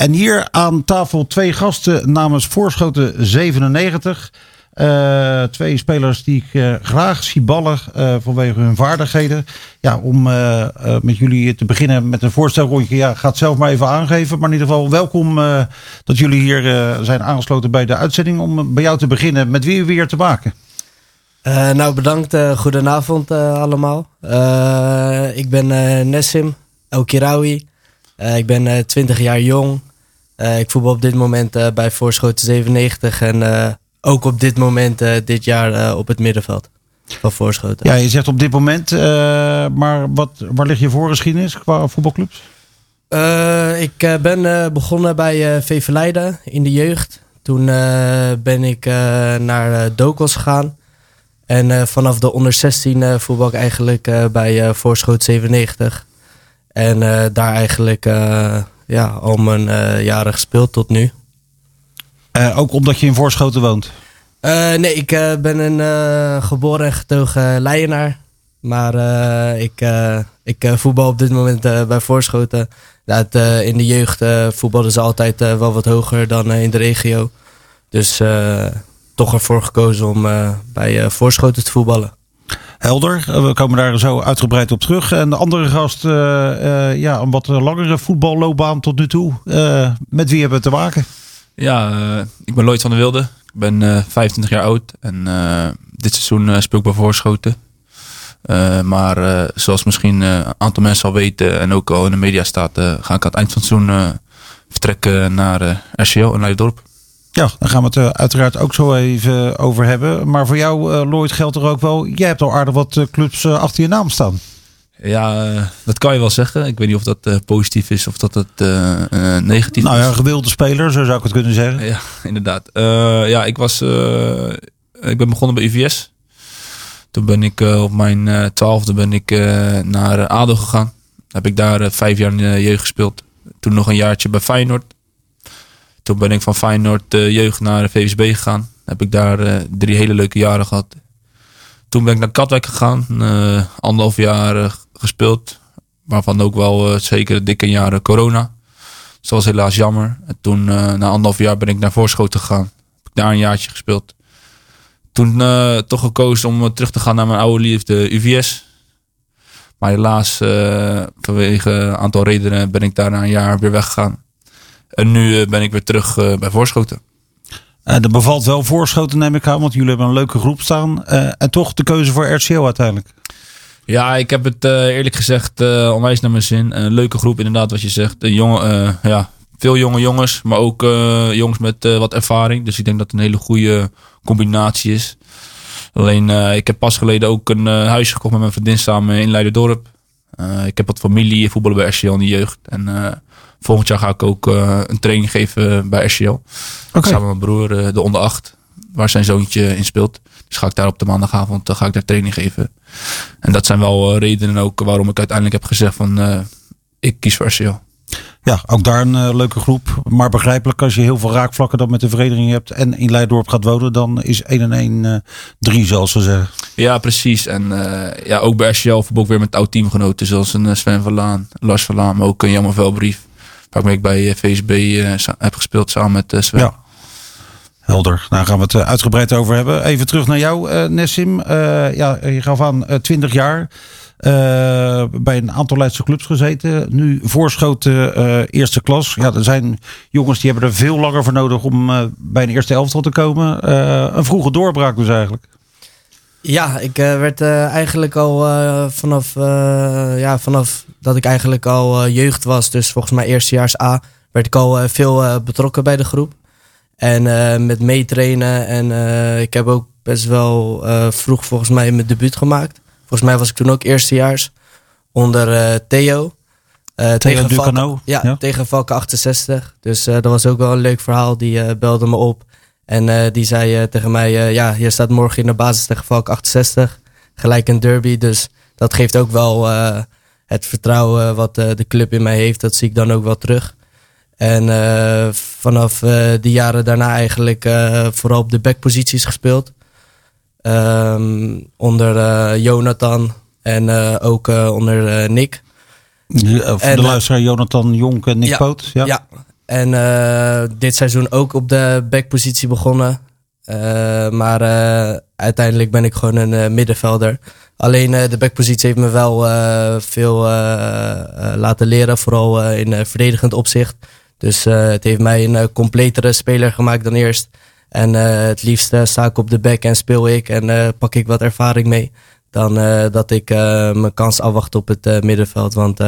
En hier aan tafel twee gasten namens Voorschoten 97. Uh, twee spelers die ik uh, graag zie ballen uh, vanwege hun vaardigheden. Ja, om met jullie te beginnen met een voorstelrondje. Ja, ga het zelf maar even aangeven. Maar in ieder geval welkom dat jullie hier zijn aangesloten bij de uitzending. Om bij jou te beginnen. Met wie weer te maken? nou, bedankt. goedenavond allemaal. ik ben Nessim Elkirawi. ik ben 20 jaar jong. Ik voetbal op dit moment bij Voorschoten 97 en ook op dit moment, dit jaar, op het middenveld van Voorschoten. Ja, je zegt op dit moment, maar wat, waar ligt je voorgeschiedenis qua voetbalclubs? ik ben begonnen bij VV Leiden in de jeugd. Toen ben ik naar Dokos gegaan. En vanaf de onder 16 voetbal ik eigenlijk bij Voorschoot 97. En daar eigenlijk ja, al mijn jaren gespeeld tot nu. Uh, ook omdat je in Voorschoten woont? Uh, nee, ik ben een geboren en getogen Leienaar. Maar ik, ik voetbal op dit moment bij Voorschoten. Dat, in de jeugd voetbalden ze altijd wel wat hoger dan in de regio. Dus toch ervoor gekozen om bij Voorschoten te voetballen. Helder, we komen daar zo uitgebreid op terug. En de andere gast, ja, een wat langere voetballoopbaan tot nu toe. met wie hebben we te maken? Ja, ik ben Lloyd van der Wilde. Ik ben uh, 25 jaar oud en dit seizoen speel ik bij Voorschoten. maar zoals misschien een aantal mensen al weten en ook al in de media staat, ga ik aan het eind van het seizoen vertrekken naar RCO in Leiderdorp. Ja, daar gaan we het uiteraard ook zo even over hebben. Maar voor jou, Lloyd, geldt er ook wel. Jij hebt al aardig wat clubs achter je naam staan. Ja, uh, dat kan je wel zeggen. Ik weet niet of dat uh, positief is of dat het uh, negatief nou, is. Nou ja, gewilde speler, zo zou ik het kunnen zeggen. Ja, inderdaad. ja, ik was... ik ben begonnen bij UVS. Toen ben ik op mijn twaalfde ben ik naar ADO gegaan. Heb ik daar vijf jaar in de jeugd gespeeld. Toen nog een jaartje bij Feyenoord. Toen ben ik van Feyenoord jeugd naar VSB gegaan. Heb ik daar drie hele leuke jaren gehad. Toen ben ik naar Katwijk gegaan. anderhalf jaar gespeeld. Waarvan ook wel zeker dikke jaren corona. Dat was helaas jammer. En toen, na anderhalf jaar, ben ik naar Voorschoten gegaan. Heb ik daar een jaartje gespeeld. Toen toch gekozen om terug te gaan naar mijn oude liefde UVS. Maar helaas, vanwege een aantal redenen, ben ik daar na een jaar weer weggegaan. En nu ben ik weer terug bij Voorschoten. Uh, dat bevalt wel voorschoten, neem ik aan, want jullie hebben een leuke groep staan. Uh, en toch de keuze voor RCO uiteindelijk. Ja, ik heb het uh, eerlijk gezegd uh, onwijs naar mijn zin. Een leuke groep inderdaad, wat je zegt. Een jonge, uh, ja, veel jonge jongens, maar ook jongens met wat ervaring. Dus ik denk dat het een hele goede combinatie is. Alleen, ik heb pas geleden ook een huisje gekocht met mijn vriendin samen in Leiderdorp. ik heb wat familie, voetballen bij RCL in de jeugd. En volgend jaar ga ik ook een training geven bij RCL. Okay. Samen met mijn broer, de onder 8, waar zijn zoontje in speelt. Dus ga ik daar op de maandagavond dan ga ik daar training geven. En dat zijn wel redenen ook waarom ik uiteindelijk heb gezegd van ik kies voor RCL. Ja, ook daar een uh, leuke groep. Maar begrijpelijk, als je heel veel raakvlakken dan met de vereniging hebt en in Leidorp gaat wonen, dan is 1 en 1 uh, 3, zoals ze zeggen. Ja, precies. En uh, ja, ook bij RCL ook weer met oud teamgenoten, zoals een Sven Verlaan, Lars Verlaan, maar ook een Jammer Velbrief. Waarmee ik bij VSB heb gespeeld samen met Sven. Ja. Helder, daar gaan we het uitgebreid over hebben. Even terug naar jou, uh, Nessim. Uh, ja, je gaf aan uh, 20 jaar. bij een aantal Leidse clubs gezeten. Nu voorschoten eerste klas. Ja, er zijn jongens die hebben er veel langer voor nodig om bij een eerste elftal te komen. een vroege doorbraak dus eigenlijk. Ja, ik werd eigenlijk al vanaf, ja, vanaf dat ik eigenlijk al jeugd was. Dus volgens mij eerstejaars A. Werd ik al veel betrokken bij de groep. En met meetrainen. En ik heb ook best wel vroeg volgens mij mijn debuut gemaakt. Volgens mij was ik toen ook eerstejaars. Onder Theo. tegen Valken, ja, ja, tegen Valken 68. Dus dat was ook wel een leuk verhaal. Die belde me op. En die zei tegen mij... ja, je staat morgen in de basis tegen Valken 68. Gelijk een derby. Dus dat geeft ook wel het vertrouwen wat de club in mij heeft. Dat zie ik dan ook wel terug. En uh, vanaf uh, de jaren daarna eigenlijk uh, vooral op de backposities gespeeld. Um, onder Jonathan en ook onder Nick. Voor de luisteraar Jonathan Jonk en Nick ja, Poot. Ja, ja. En eh, dit seizoen ook op de backpositie begonnen. Eh, maar eh, uiteindelijk ben ik gewoon een middenvelder. Alleen de backpositie heeft me wel veel laten leren, vooral in verdedigend opzicht. Dus het heeft mij een completere speler gemaakt dan eerst. En het liefst sta ik op de back en speel ik en pak ik wat ervaring mee. Dan eh, dat ik eh, mijn kans afwacht op het eh, middenveld. Want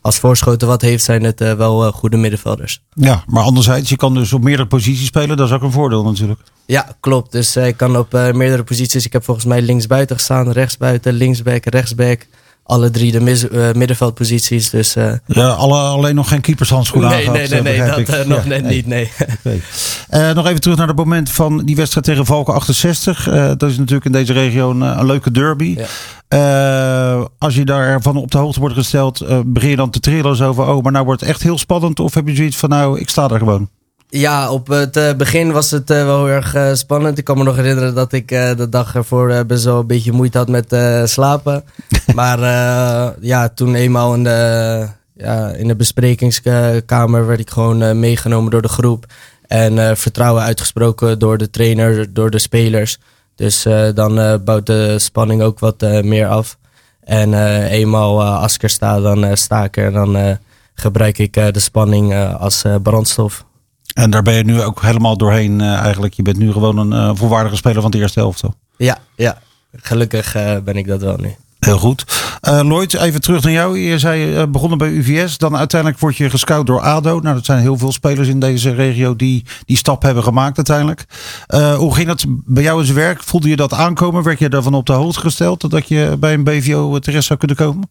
als Voorschoten wat heeft, zijn het wel goede middenvelders. Ja, maar anderzijds, je kan dus op meerdere posities spelen. Dat is ook een voordeel natuurlijk. Ja, klopt. Dus ik kan op meerdere posities. Ik heb volgens mij linksbuiten gestaan, rechtsbuiten, linksback, rechtsback. Alle drie de mis- eh, middenveldposities. Dus eh, Ja, alle, alleen nog geen keepershandschoenen nee, aangehad, nee, nee, eh, nee, begrijp dat nog net nee. niet, nee. Nog even terug naar het moment van die wedstrijd tegen Valken 68. Eh, dat is natuurlijk in deze regio een, een leuke derby. Ja. Als je daarvan op de hoogte wordt gesteld, begin je dan te trillen van, oh, maar nou wordt het echt heel spannend. Of heb je zoiets van, nou, ik sta daar gewoon. Ja, op het eh, begin was het eh, wel heel erg eh, spannend. Ik kan me nog herinneren dat ik de dag ervoor best wel een beetje moeite had met slapen. maar ja, toen eenmaal in de, ja, in de besprekingskamer werd ik gewoon meegenomen door de groep. En vertrouwen uitgesproken door de trainer, door de spelers. Dus dan bouwt de spanning ook wat meer af. En eenmaal als ik er sta, dan sta ik er. En dan gebruik ik de spanning als brandstof. En daar ben je nu ook helemaal doorheen eh, eigenlijk. Je bent nu gewoon een eh, volwaardige speler van de eerste helft. toch? Ja, ja. Gelukkig eh, ben ik dat wel nu. Heel goed. Eh, Lloyd, even terug naar jou. Je zei eh, begonnen bij UVS. Dan uiteindelijk word je gescout door ADO. Nou, dat zijn heel veel spelers in deze regio die die stap hebben gemaakt uiteindelijk. Eh, hoe ging dat bij jou in zijn werk? Voelde je dat aankomen? Werd je daarvan op de hoogte gesteld dat je bij een BVO terecht zou kunnen komen?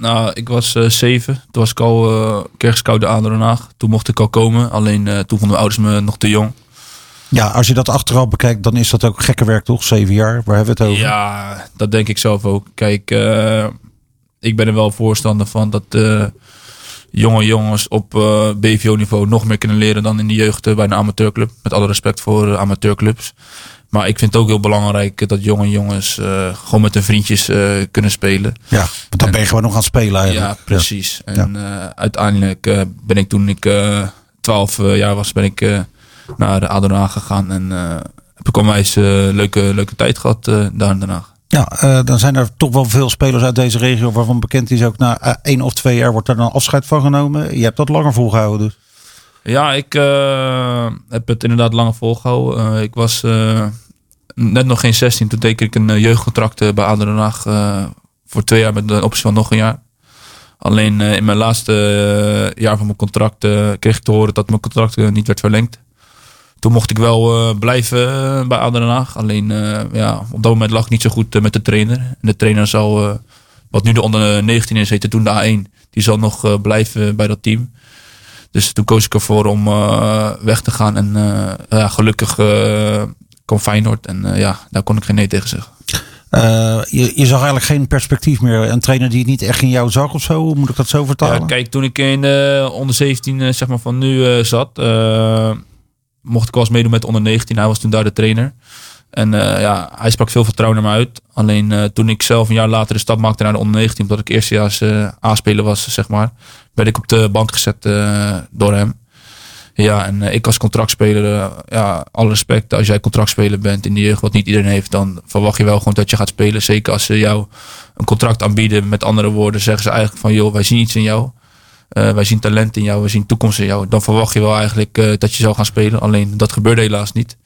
Eh, nou, ik was eh, zeven. Toen was ik al eh aan Den Haag. Toen mocht ik al komen. Alleen eh, toen vonden mijn ouders me nog te jong. Ja, als je dat achteraf bekijkt, dan is dat ook gekke werk toch? Zeven jaar, waar hebben we het over? Ja, dat denk ik zelf ook. Kijk, eh, ik ben er wel voorstander van dat eh, jonge jongens op eh, BVO-niveau nog meer kunnen leren dan in de jeugd eh, bij een amateurclub. Met alle respect voor eh, amateurclubs. Maar ik vind het ook heel belangrijk dat jonge jongens eh, gewoon met hun vriendjes eh, kunnen spelen. Ja, want dan ben je gewoon nog aan het spelen eigenlijk. Ja, precies. En eh, uiteindelijk ben ik toen ik eh 12 jaar was, ben ik naar de gegaan. En heb ik onwijs leuke, leuke tijd gehad eh, daar in Den Haag. Ja, dan zijn er toch wel veel spelers uit deze regio waarvan bekend is ook na één of twee jaar wordt er dan afscheid van genomen. Je hebt dat langer volgehouden dus. Ja, ik eh, heb het inderdaad langer volgehouden. Eh, ik was eh, net nog geen 16. Toen teken ik een jeugdcontract bij ADO voor twee jaar met de optie van nog een jaar. Alleen in mijn laatste jaar van mijn contract kreeg ik te horen dat mijn contract niet werd verlengd. Toen mocht ik wel blijven bij ADO Haag. Alleen ja, op dat moment lag ik niet zo goed met de trainer. En de trainer zal, wat nu de onder 19 is, heette toen de A1. Die zal nog blijven bij dat team. Dus toen koos ik ervoor om eh, weg te gaan. En eh, ja, gelukkig eh kwam Feyenoord. En ja, daar kon ik geen nee tegen zeggen. Je, je zag eigenlijk geen perspectief meer. Een trainer die het niet echt in jou zag of zo. Hoe moet ik dat zo vertalen? Ja, kijk, toen ik in de onder 17 eh, zeg maar van nu zat, mocht ik wel eens meedoen met de onder 19. Hij was toen daar de trainer. En ja, hij sprak veel vertrouwen naar me uit. Alleen toen ik zelf een jaar later de stap maakte naar de onder 19, omdat ik eerstejaars A-speler was, zeg maar, werd ik op de band gezet eh, door hem. Ja, en eh, ik als contractspeler, eh, ja, alle respect. Als jij contractspeler bent in de jeugd, wat niet iedereen heeft, dan verwacht je wel gewoon dat je gaat spelen. Zeker als ze jou een contract aanbieden. Met andere woorden zeggen ze eigenlijk van, joh, wij zien iets in jou. Wij zien talent in jou, wij zien toekomst in jou. Dan verwacht je wel eigenlijk dat je zou gaan spelen. Alleen dat gebeurde helaas niet.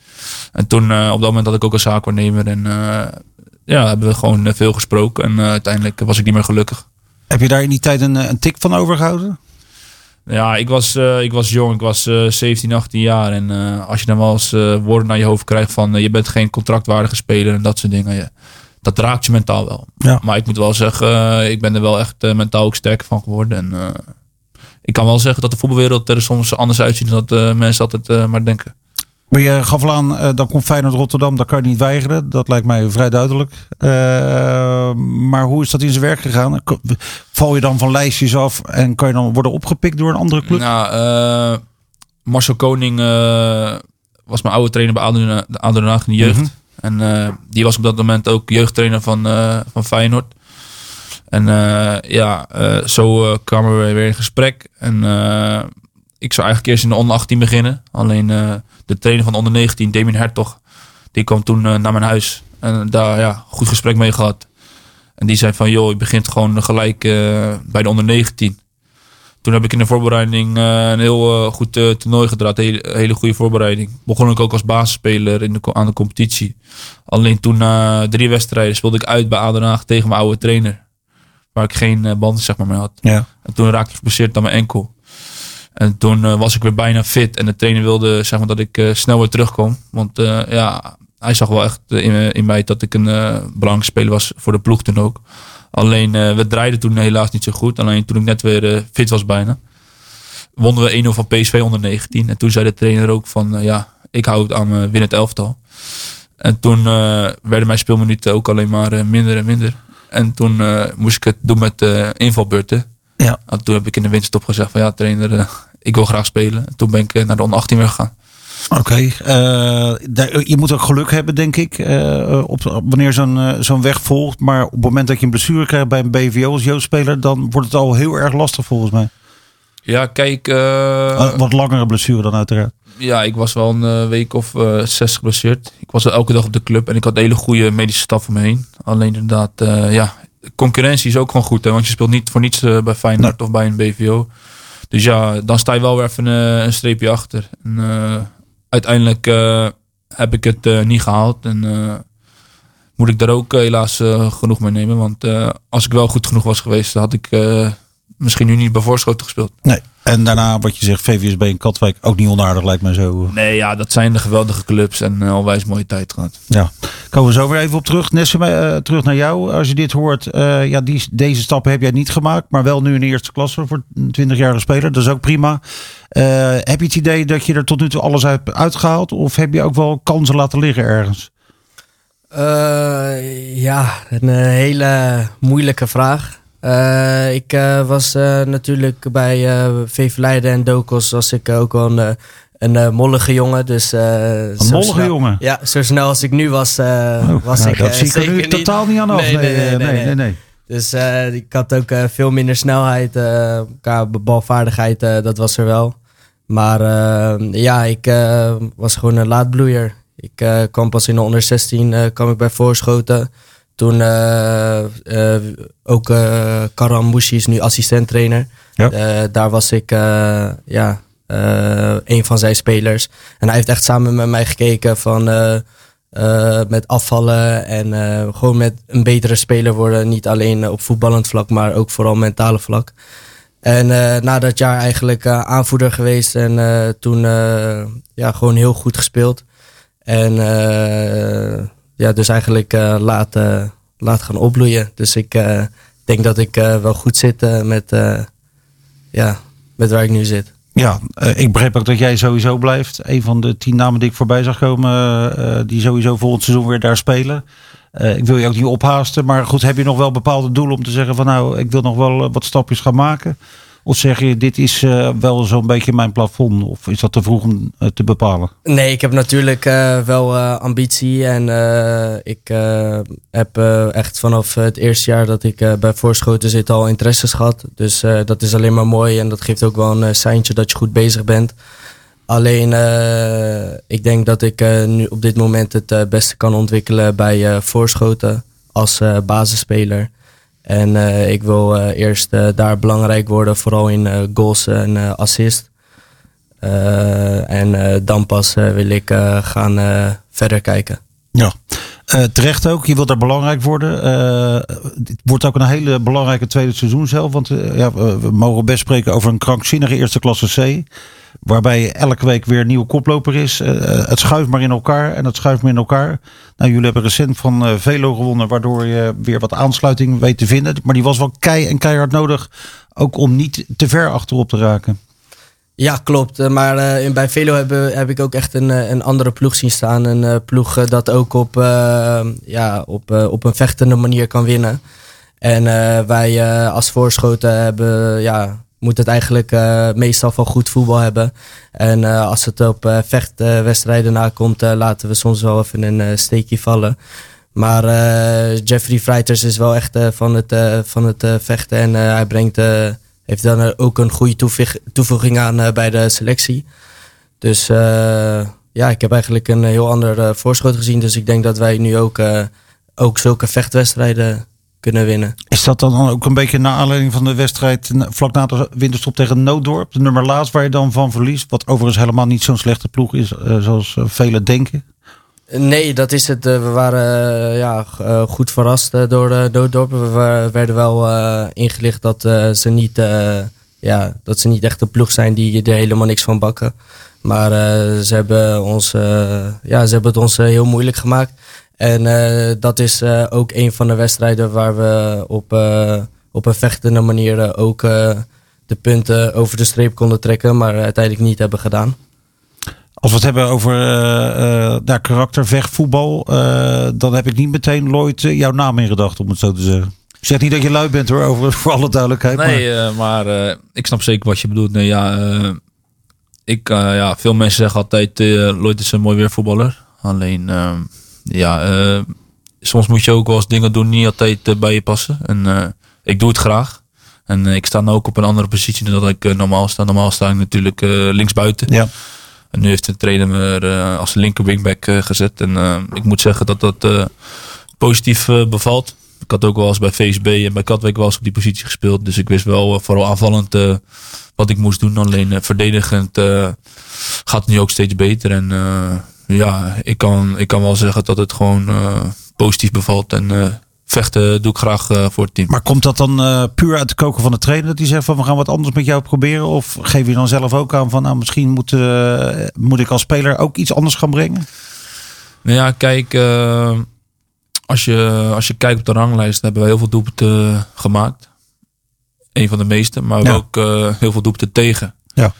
En toen, op dat moment had ik ook een zaakwaarnemer. En ja, hebben we gewoon veel gesproken. En uiteindelijk was ik niet meer gelukkig. Heb je daar in die tijd een, eh, een tik van overgehouden? Ja, ik was, eh, ik was jong. Ik was eh 17, 18 jaar. En eh, als je dan wel eens eh, woorden naar je hoofd krijgt van... eh, je bent geen contractwaardige speler en dat soort dingen. Ja, dat raakt je mentaal wel. Ja. Maar ik moet wel zeggen, eh, ik ben er wel echt eh, mentaal ook sterker van geworden. En eh, ik kan wel zeggen dat de voetbalwereld er soms anders uitziet dan dat eh, mensen altijd eh, maar denken. Maar je gaf aan, eh, dan komt Feyenoord Rotterdam, dat kan je niet weigeren. Dat lijkt mij vrij duidelijk. Eh, maar hoe is dat in zijn werk gegaan? Val je dan van lijstjes af en kan je dan worden opgepikt door een andere club? Nou, eh, Marcel Koning was mijn oude trainer bij ADO ADO Den Haag in de jeugd. Mhm. En die was op dat moment ook jeugdtrainer van, van Feyenoord. En ja, zo kwamen we weer in gesprek. En ik zou eigenlijk eerst in de onder 18 beginnen. Alleen eh, de trainer van de onder 19, Damien Hertog, die kwam toen eh, naar mijn huis. En daar ja, goed gesprek mee gehad. En die zei van, joh, je begint gewoon gelijk eh, bij de onder 19. Toen heb ik in de voorbereiding een heel goed toernooi gedraaid. Hele, hele goede voorbereiding. Begon ik ook als basisspeler in de, aan de competitie. Alleen toen na drie wedstrijden speelde ik uit bij Aden tegen mijn oude trainer. Waar ik geen band zeg maar, mee had. Ja. En toen raakte ik geblesseerd aan mijn enkel. En toen eh, was ik weer bijna fit. En de trainer wilde zeg maar, dat ik eh, snel weer terugkom. Want eh, ja, hij zag wel echt in, mij dat ik een eh belangrijke speler was voor de ploeg toen ook. Alleen we draaiden toen helaas niet zo goed. Alleen toen ik net weer fit was bijna. Wonnen we 1-0 van PSV onder 19. En toen zei de trainer ook van ja, ik hou het aan mijn winnend elftal. En toen werden mijn speelminuten ook alleen maar minder en minder. En toen moest ik het doen met invalbeurten. Ja. En toen heb ik in de winterstop gezegd van ja trainer, eh, ik wil graag spelen. En toen ben ik eh, naar de onder 18 weer gegaan. Oké, eh, je moet ook geluk hebben, denk ik, op, op wanneer zo'n zo'n weg volgt. Maar op het moment dat je een blessure krijgt bij een BVO als jeugdspeler, dan wordt het al heel erg lastig volgens mij. Ja, kijk, wat langere blessure dan uiteraard. ja, ik was wel een week of zes geblesseerd. Ik was elke dag op de club en ik had een hele goede medische staf om me heen. Alleen inderdaad, ja, concurrentie is ook gewoon goed. Hè, want je speelt niet voor niets eh, bij Feyenoord of bij een BVO. Dus ja, dan sta je wel weer even eh, een streepje achter. En, eh, uiteindelijk heb ik het niet gehaald. En moet ik daar ook helaas genoeg mee nemen. Want als ik wel goed genoeg was geweest, had ik misschien nu niet bij Voorschoten gespeeld. Nee. En daarna, wat je zegt, VVSB in Katwijk, ook niet onaardig lijkt mij zo. Nee, ja, dat zijn de geweldige clubs en uh, alwijs mooie tijd gehad. Ja, komen we zo weer even op terug. Nesse, uh, terug naar jou. Als je dit hoort, uh, ja, die, deze stappen heb jij niet gemaakt, maar wel nu in de eerste klasse voor een 20-jarige speler. Dat is ook prima. Uh, heb je het idee dat je er tot nu toe alles hebt uitgehaald? Of heb je ook wel kansen laten liggen ergens? Uh, ja, een hele moeilijke vraag. Uh, ik uh, was uh, natuurlijk bij uh, VV Leiden en Dokos was ik ook wel een, een mollige jongen. Dus, een mollige snel, jongen? Ja, zo snel als ik nu was, oh, was nou, ik Dat zie ik er nu niet. totaal niet aan af. Nee, nee, nee. nee, nee, nee, nee. Dus ik had ook veel minder snelheid. qua balvaardigheid, dat was er wel. Maar ja, ik was gewoon een laadbloeier. Ik kwam pas in de onder 16, uh, kwam ik bij Voorschoten. Toen uh, ook Karam Mouchi is nu assistent trainer. Ja. daar was ik ja, een van zijn spelers. En hij heeft echt samen met mij gekeken van met afvallen en gewoon met een betere speler worden. Niet alleen op voetballend vlak, maar ook vooral mentale vlak. En na dat jaar eigenlijk aanvoerder geweest en toen ja, gewoon heel goed gespeeld. En ja, dus eigenlijk uh, laat, uh, laat gaan opbloeien. Dus ik denk dat ik wel goed zit met, ja, met waar ik nu zit. Ja, ik begreep ook dat jij sowieso blijft. Een van de tien namen die ik voorbij zag komen, die sowieso volgend seizoen weer daar spelen. ik wil je ook niet ophaasten, maar goed, heb je nog wel bepaalde doelen om te zeggen van nou, ik wil nog wel wat stapjes gaan maken? Of zeg je, dit is uh, wel zo'n beetje mijn plafond? Of is dat te vroeg om uh, te bepalen? Nee, ik heb natuurlijk uh, wel ambitie. En ik heb echt vanaf het eerste jaar dat ik bij Voorschoten zit al interesses gehad. Dus dat is alleen maar mooi. En dat geeft ook wel een seintje dat je goed bezig bent. Alleen, ik denk dat ik nu op dit moment het beste kan ontwikkelen bij Voorschoten als basisspeler. En uh, ik wil uh, eerst uh, daar belangrijk worden, vooral in goals en assist. en dan pas wil ik gaan verder kijken. Ja, terecht ook. Je wilt daar belangrijk worden. het wordt ook een hele belangrijke tweede seizoen zelf. Want ja, we mogen best spreken over een krankzinnige eerste klasse C. Waarbij elke week weer een nieuwe koploper is. Uh, het schuift maar in elkaar en het schuift maar in elkaar. Nou, jullie hebben recent van uh, Velo gewonnen, waardoor je weer wat aansluiting weet te vinden. Maar die was wel kei en keihard nodig, ook om niet te ver achterop te raken. Ja, klopt. Maar uh, bij Velo heb, heb, ik ook echt een, een andere ploeg zien staan. Een ploeg dat ook op, ja, op, op een vechtende manier kan winnen. En wij als voorschoten hebben ja, moet het eigenlijk uh, meestal van goed voetbal hebben. En uh, als het op uh, vechtwedstrijden nakomt, laten we soms wel even een steekje vallen. Maar Jeffrey Freiters is wel echt van het, van het vechten en hij brengt heeft dan ook een goede toevoeging aan bij de selectie. Dus ja, ik heb eigenlijk een heel ander voorschot gezien. Dus ik denk dat wij nu ook, ook zulke vechtwedstrijden kunnen winnen. Is dat dan ook een beetje naar aanleiding van de wedstrijd vlak na de winterstop tegen Nooddorp? De nummer laatst waar je dan van verliest. Wat overigens helemaal niet zo'n slechte ploeg is zoals velen denken. Nee, dat is het. We waren ja, goed verrast door de Nooddorp. We werden wel ingelicht dat ze niet ja, dat ze niet echt een ploeg zijn die er helemaal niks van bakken. Maar ze, hebben ons, ja, ze hebben het ons heel moeilijk gemaakt. En uh, dat is uh, ook een van de wedstrijden waar we op, uh, op een vechtende manier ook de punten over de streep konden trekken, maar uiteindelijk niet hebben gedaan. Als we het hebben over daar karakter, vechtvoetbal, dan heb ik niet meteen Lloyd jouw naam in gedacht, om het zo te zeggen. Ik zeg niet dat je lui bent hoor, over, voor alle duidelijkheid. Nee, maar, maar ik snap zeker wat je bedoelt. Nee, ja, ik, ja, veel mensen zeggen altijd, Lloyd is een mooi weervoetballer. Alleen ehm, ja, eh, soms moet je ook wel eens dingen doen die niet altijd eh, bij je passen. En eh, ik doe het graag. En ik sta nu ook op een andere positie dan dat ik normaal sta. Normaal sta ik natuurlijk linksbuiten. Ja. En nu heeft de trainer me als linker wingback gezet. En ik moet zeggen dat dat positief bevalt. Ik had ook wel eens bij VSB en bij Katwijk wel eens op die positie gespeeld. Dus ik wist wel vooral aanvallend wat ik moest doen. Alleen verdedigend gaat het nu ook steeds beter. En ja, ik kan, ik kan wel zeggen dat het gewoon uh, positief bevalt. En uh, vechten doe ik graag uh, voor het team. Maar komt dat dan puur uit de koken van de trainer? Dat hij zegt van we gaan wat anders met jou proberen? Of geef je dan zelf ook aan van nou misschien moet, moet ik als speler ook iets anders gaan brengen? Nou ja, kijk, als, je, als je kijkt op de ranglijst hebben we heel veel doelpunten gemaakt. Een van de meeste, maar ja. ook heel veel doelpunten tegen. Ja.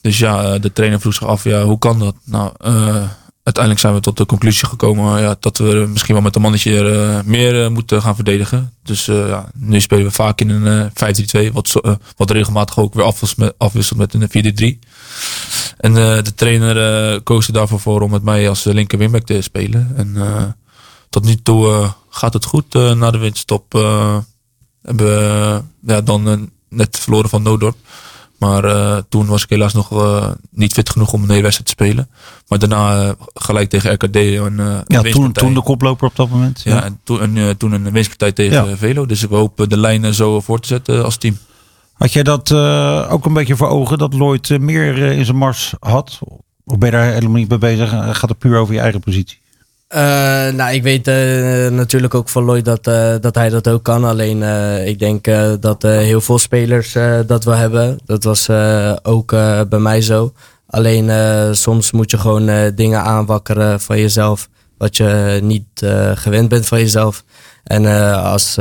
Dus ja, de trainer vroeg zich af, ja, hoe kan dat? Nou, uh, uiteindelijk zijn we tot de conclusie gekomen ja, dat we misschien wel met een mannetje meer moeten gaan verdedigen. Dus ja, nu spelen we vaak in een 5-3-2, wat, wat regelmatig ook weer afwisselt met, een 4-3-3. En de trainer koos er daarvoor voor om met mij als linker wingback te spelen. En tot nu toe gaat het goed na de winststop. hebben we ja, dan net verloren van Noodorp. Maar uh, toen was ik helaas nog uh, niet fit genoeg om een hele wedstrijd te spelen. Maar daarna uh, gelijk tegen RKD. En, ja, toen, toen de koploper op dat moment. Ja, ja en, toen, en toen een winstpartij tegen ja. Velo. Dus we hopen de lijnen zo voor te zetten als team. Had jij dat ook een beetje voor ogen? Dat Lloyd meer in zijn mars had? Of ben je daar helemaal niet mee bezig? Gaat het puur over je eigen positie? Uh, nou, ik weet uh, natuurlijk ook van Lloyd dat, uh, dat hij dat ook kan. Alleen ik denk dat heel veel spelers dat wel hebben. Dat was ook bij mij zo. Alleen soms moet je gewoon dingen aanwakkeren van jezelf. Wat je niet gewend bent van jezelf. En als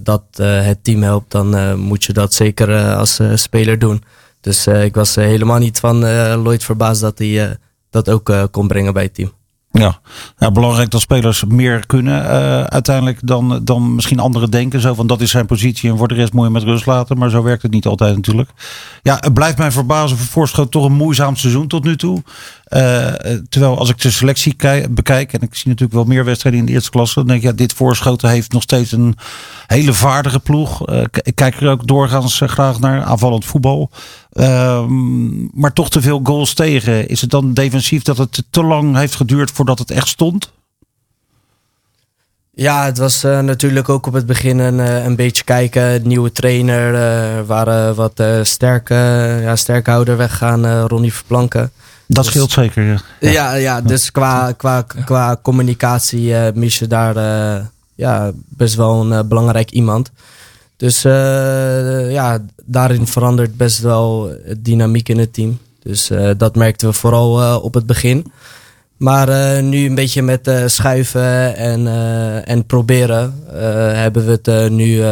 dat het team helpt, dan moet je dat zeker als speler doen. Dus ik was helemaal niet van Lloyd verbaasd dat hij dat ook kon brengen bij het team. Ja, belangrijk dat spelers meer kunnen uh, uiteindelijk dan, dan misschien anderen denken. Zo van dat is zijn positie en voor de rest je met rust laten. Maar zo werkt het niet altijd natuurlijk. Ja, het blijft mij verbazen voor Voorschot toch een moeizaam seizoen tot nu toe. Uh, terwijl als ik de selectie bekijk, en ik zie natuurlijk wel meer wedstrijden in de eerste klasse, dan denk ik, ja, dit voorschoten heeft nog steeds een hele vaardige ploeg. Uh, ik kijk er ook doorgaans graag naar, aanvallend voetbal. Uh, maar toch te veel goals tegen. Is het dan defensief dat het te lang heeft geduurd voordat het echt stond? Ja, het was uh, natuurlijk ook op het begin een, een beetje kijken. Nieuwe trainer, uh, waren wat sterke, ja, sterkhouder weggaan, Ronnie Verplanken. Dat dus, scheelt zeker. Ja, ja, ja dus qua, qua, qua communicatie uh, mis je daar uh, ja, best wel een uh, belangrijk iemand. Dus ja, daarin verandert best wel dynamiek in het team. Dus dat merkten we vooral op het begin. Maar nu een beetje met schuiven en, en proberen hebben we het nu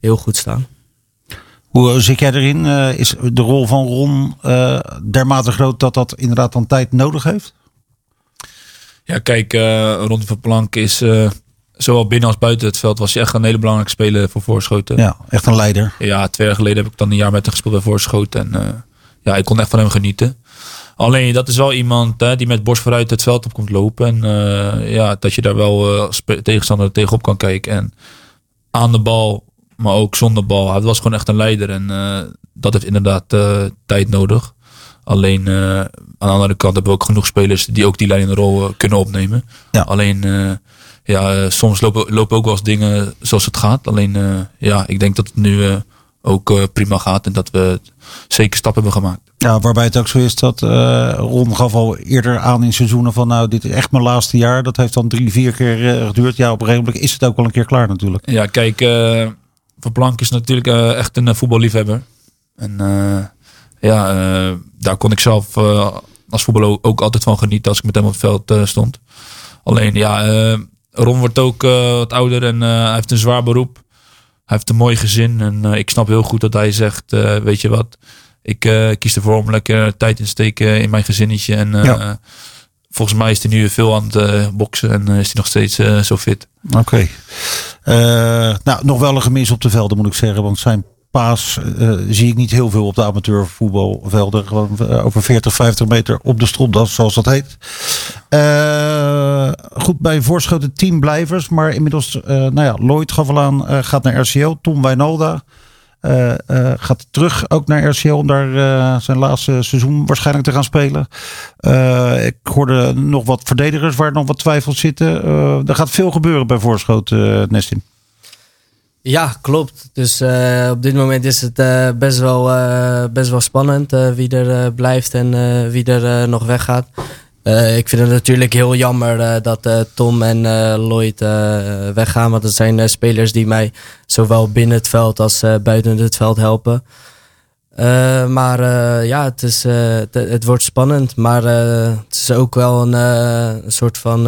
heel goed staan. Hoe zit jij erin? Uh, is de rol van Ron uh, dermate groot dat dat inderdaad dan tijd nodig heeft? Ja, kijk, uh, Ron van Plank is zowel binnen als buiten het veld was hij echt een hele belangrijke speler voor Voorschoten. Ja, echt een leider. Ja, twee jaar geleden heb ik dan een jaar met hem gespeeld bij Voorschoten. En ja, ik kon echt van hem genieten. Alleen, dat is wel iemand hè, die met borst vooruit het veld op komt lopen. En ja, dat je daar wel tegenstander tegenop kan kijken. En aan de bal Maar ook zonder bal. Hij was gewoon echt een leider. En eh, dat heeft inderdaad eh, tijd nodig. Alleen eh, aan de andere kant hebben we ook genoeg spelers die ook die leidende rol kunnen opnemen. Ja. Alleen ja, soms lopen, lopen ook wel eens dingen zoals het gaat. Alleen ja, ik denk dat het nu ook prima gaat. En dat we zeker stappen hebben gemaakt. Ja, waarbij het ook zo is dat eh, Ron gaf al eerder aan in seizoenen van nou, dit is echt mijn laatste jaar. Dat heeft dan drie, vier keer geduurd. Ja, op een gegeven moment is het ook wel een keer klaar natuurlijk. Ja, kijk, Van Plank is natuurlijk eh, echt een eh, voetballiefhebber. En eh, ja, daar kon ik zelf als voetballer ook, altijd van genieten als ik met hem op het veld stond. Alleen ja, Ron wordt ook wat ouder en hij heeft een zwaar beroep. Hij heeft een mooi gezin en ik snap heel goed dat hij zegt, weet je wat, ik kies ervoor om lekker tijd in te steken in mijn gezinnetje. En Ja. Volgens mij is hij nu veel aan het eh, boksen en eh, is hij nog steeds eh, zo fit. Oké. Nou, nog wel een gemis op de velden moet ik zeggen. Want zijn paas zie ik niet heel veel op de amateurvoetbalvelden. Gewoon over 40, 50 meter op de stropdas, zoals dat heet. Goed, bij voorschoten teamblijvers. Maar inmiddels, nou ja, Lloyd gaf al aan, gaat naar RCL. Tom Wijnalda eh, eh, gaat terug ook naar RCL om daar eh, zijn laatste seizoen waarschijnlijk te gaan spelen. Ik hoorde nog wat verdedigers waar nog wat twijfels zitten. Er gaat veel gebeuren bij voorschoten, uh, Nestin. Ja, klopt. Dus op dit moment is het best, wel, best wel spannend wie er blijft en wie er nog weggaat. Eh, ik vind het natuurlijk heel jammer eh, dat eh, Tom en Lloyd weggaan. Want dat zijn spelers die mij zowel binnen het veld als buiten het veld helpen. Maar ja, het, is, het, het wordt spannend. Maar het is ook wel een, een soort van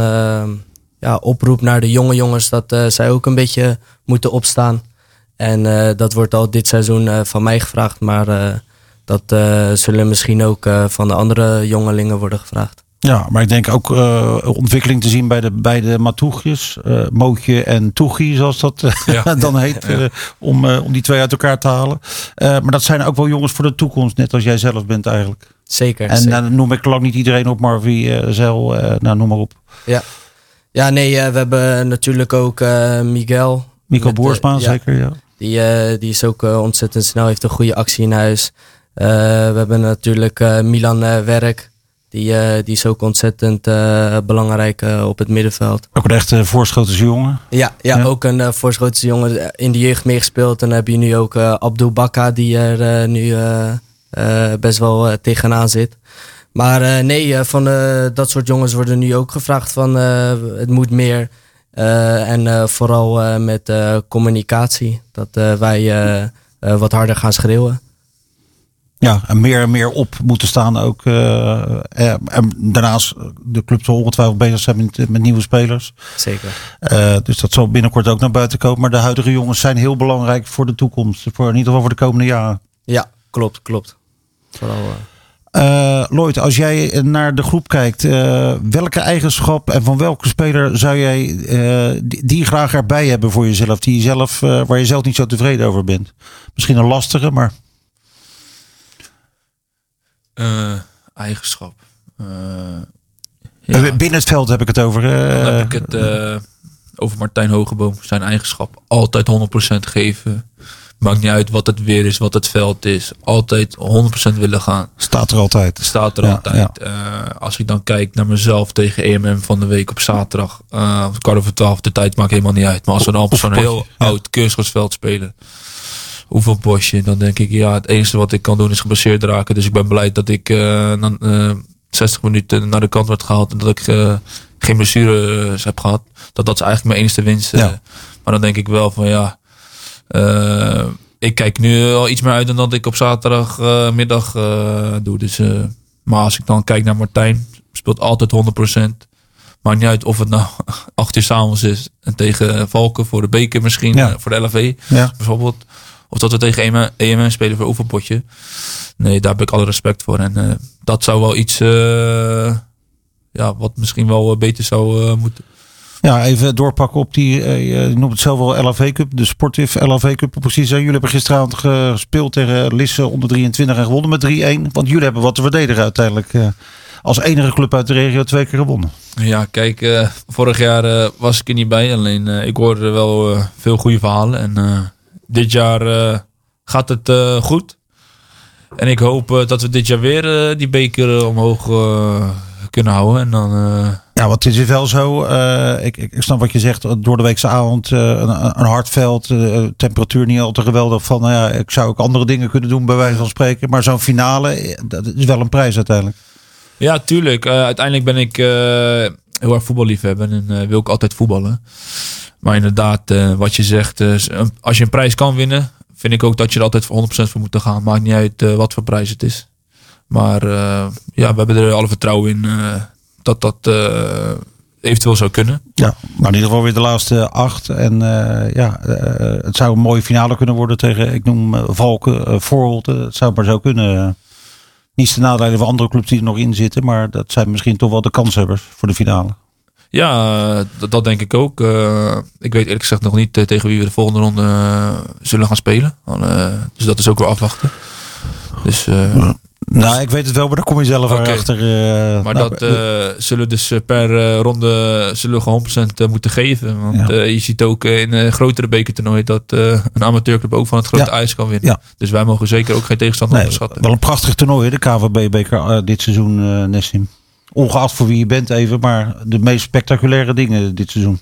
ja, oproep naar de jonge jongens dat zij ook een beetje moeten opstaan. En dat wordt al dit seizoen van mij gevraagd. Maar dat zullen misschien ook van de andere jongelingen worden gevraagd. Ja, maar ik denk ook eh, ontwikkeling te zien bij de beide Matoegjes. eh Mootje en Toegie, zoals dat eh, Ja. dan heet. Ja. om, eh, om die twee uit elkaar te halen. Eh, maar dat zijn ook wel jongens voor de toekomst. Net als jij zelf bent eigenlijk. Zeker. En zeker. dan noem ik lang niet iedereen op. Marvie, eh Zel, eh, nou noem maar op. Ja, nee, eh, we hebben natuurlijk ook eh, Miguel. Mico Boersma, ja. zeker. Ja. Die, eh, die is ook ontzettend snel, heeft een goede actie in huis. Eh, we hebben natuurlijk eh, Milan eh, Werk. Die, eh, die is ook ontzettend eh, belangrijk eh, op het middenveld. Ook een echte voorschotersjongen. Ja, ja, Ja. ook een voorschotense jongen in de jeugd meegespeeld. En dan heb je nu ook Abdul Bakka, die er nu best wel tegenaan zit. Maar nee, van dat soort jongens worden nu ook gevraagd van het moet meer. En vooral met communicatie. Dat wij wat harder gaan schreeuwen. Ja, en meer en meer op moeten staan ook. eh, eh, en daarnaast, eh, de club zal ongetwijfeld bezig zijn met, met nieuwe spelers. Zeker. Dus dat zal binnenkort ook naar buiten komen. Maar de huidige jongens zijn heel belangrijk voor de toekomst. Voor, in ieder geval voor de komende jaren. Ja, klopt, klopt. Vooral, Lloyd, als jij naar de groep kijkt, welke eigenschap en van welke speler zou jij die, die graag erbij hebben voor jezelf? Die je zelf, eh, waar je zelf niet zo tevreden over bent? Misschien een lastige, maar Eh, eigenschap. Eh, Eh, ja, binnen het veld heb ik het over. dan heb ik het over Martijn Hogeboom. Zijn eigenschap. Altijd 100% geven. Maakt niet uit wat het weer is, wat het veld is. Altijd 100% willen gaan. Staat er altijd. Staat er Ja, altijd. Als ik dan kijk naar mezelf tegen EMM van de week op zaterdag. eh kwart over twaalf, de tijd maakt helemaal niet uit. Maar als we dan op zo'n heel oud kunstgrasveld spelen. Hoeveel bosje? Dan denk ik, ja, het enige wat ik kan doen is geblesseerd raken. Dus ik ben blij dat ik eh, dan, eh, 60 minuten naar de kant werd gehaald. En dat ik eh, geen blessures heb gehad. Dat dat is eigenlijk mijn enige winst. eh. Ja. Maar dan denk ik wel van ja. eh, ik kijk nu al iets meer uit dan dat ik op zaterdagmiddag eh doe. Dus, eh, maar als ik dan kijk naar Martijn, speelt altijd 100%. Maakt niet uit of het nou acht uur s'avonds is en tegen Valken voor de beker misschien, Ja. eh, voor de LV Ja. bijvoorbeeld. Of dat we tegen EMM, EMM spelen voor oefenpotje. Nee, daar heb ik alle respect voor. En eh, dat zou wel iets, eh, ja, wat misschien wel eh, beter zou moeten. Ja, even doorpakken op die, eh, je noemt het zelf wel LAV Cup, de Sportief LAV Cup. Precies, hè? jullie hebben gisteravond gespeeld tegen Lisse onder 23 en gewonnen met 3-1. Want jullie hebben wat te verdedigen uiteindelijk. als enige club uit de regio twee keer gewonnen. Ja, kijk, vorig jaar was ik er niet bij. Alleen ik hoorde wel veel goede verhalen. En dit jaar eh, gaat het eh, goed. En ik hoop eh, dat we dit jaar weer die beker omhoog kunnen houden. En dan, Ja, want het is wel zo. ik, ik snap wat je zegt. Door de weekse avond een, een hard veld. temperatuur niet al te geweldig. Van, nou ja, ik zou ook andere dingen kunnen doen bij wijze van spreken. Maar zo'n finale, dat is wel een prijs uiteindelijk. Ja, tuurlijk. Uiteindelijk ben ik heel erg voetballiefhebber en eh, wil ik altijd voetballen. Maar inderdaad, eh, wat je zegt, eh, als je een prijs kan winnen, vind ik ook dat je er altijd voor 100% voor moet gaan. Maakt niet uit wat voor prijs het is. Maar ja, we hebben er alle vertrouwen in dat dat eventueel zou kunnen. Ja, maar in ieder geval weer de laatste acht. En ja, het zou een mooie finale kunnen worden tegen, ik noem Valken, uh, Voorholte. Het zou maar zo kunnen. Niet ten nadele van andere clubs die er nog in zitten. Maar dat zijn misschien toch wel de kanshebbers voor de finale. Ja, dat, dat denk ik ook. Eh, ik weet eerlijk gezegd nog niet eh, tegen wie we de volgende ronde eh, zullen gaan spelen. Dus dat is ook weer afwachten. Dus, Nou, ik weet het wel, maar daar kom je zelf Oké. achter. eh, Maar nou, dat eh, zullen dus eh, per ronde zullen we gewoon 100% eh, moeten geven. Want Ja. je ziet ook in grotere bekertoernooi dat een amateurclub ook van het grote Ja. ijs kan winnen. Ja. Dus wij mogen zeker ook geen tegenstander nee, onderschatten. wel een prachtig toernooi, de KVB-beker dit seizoen, Nessim. Ongeacht voor wie je bent even, maar de meest spectaculaire dingen dit seizoen.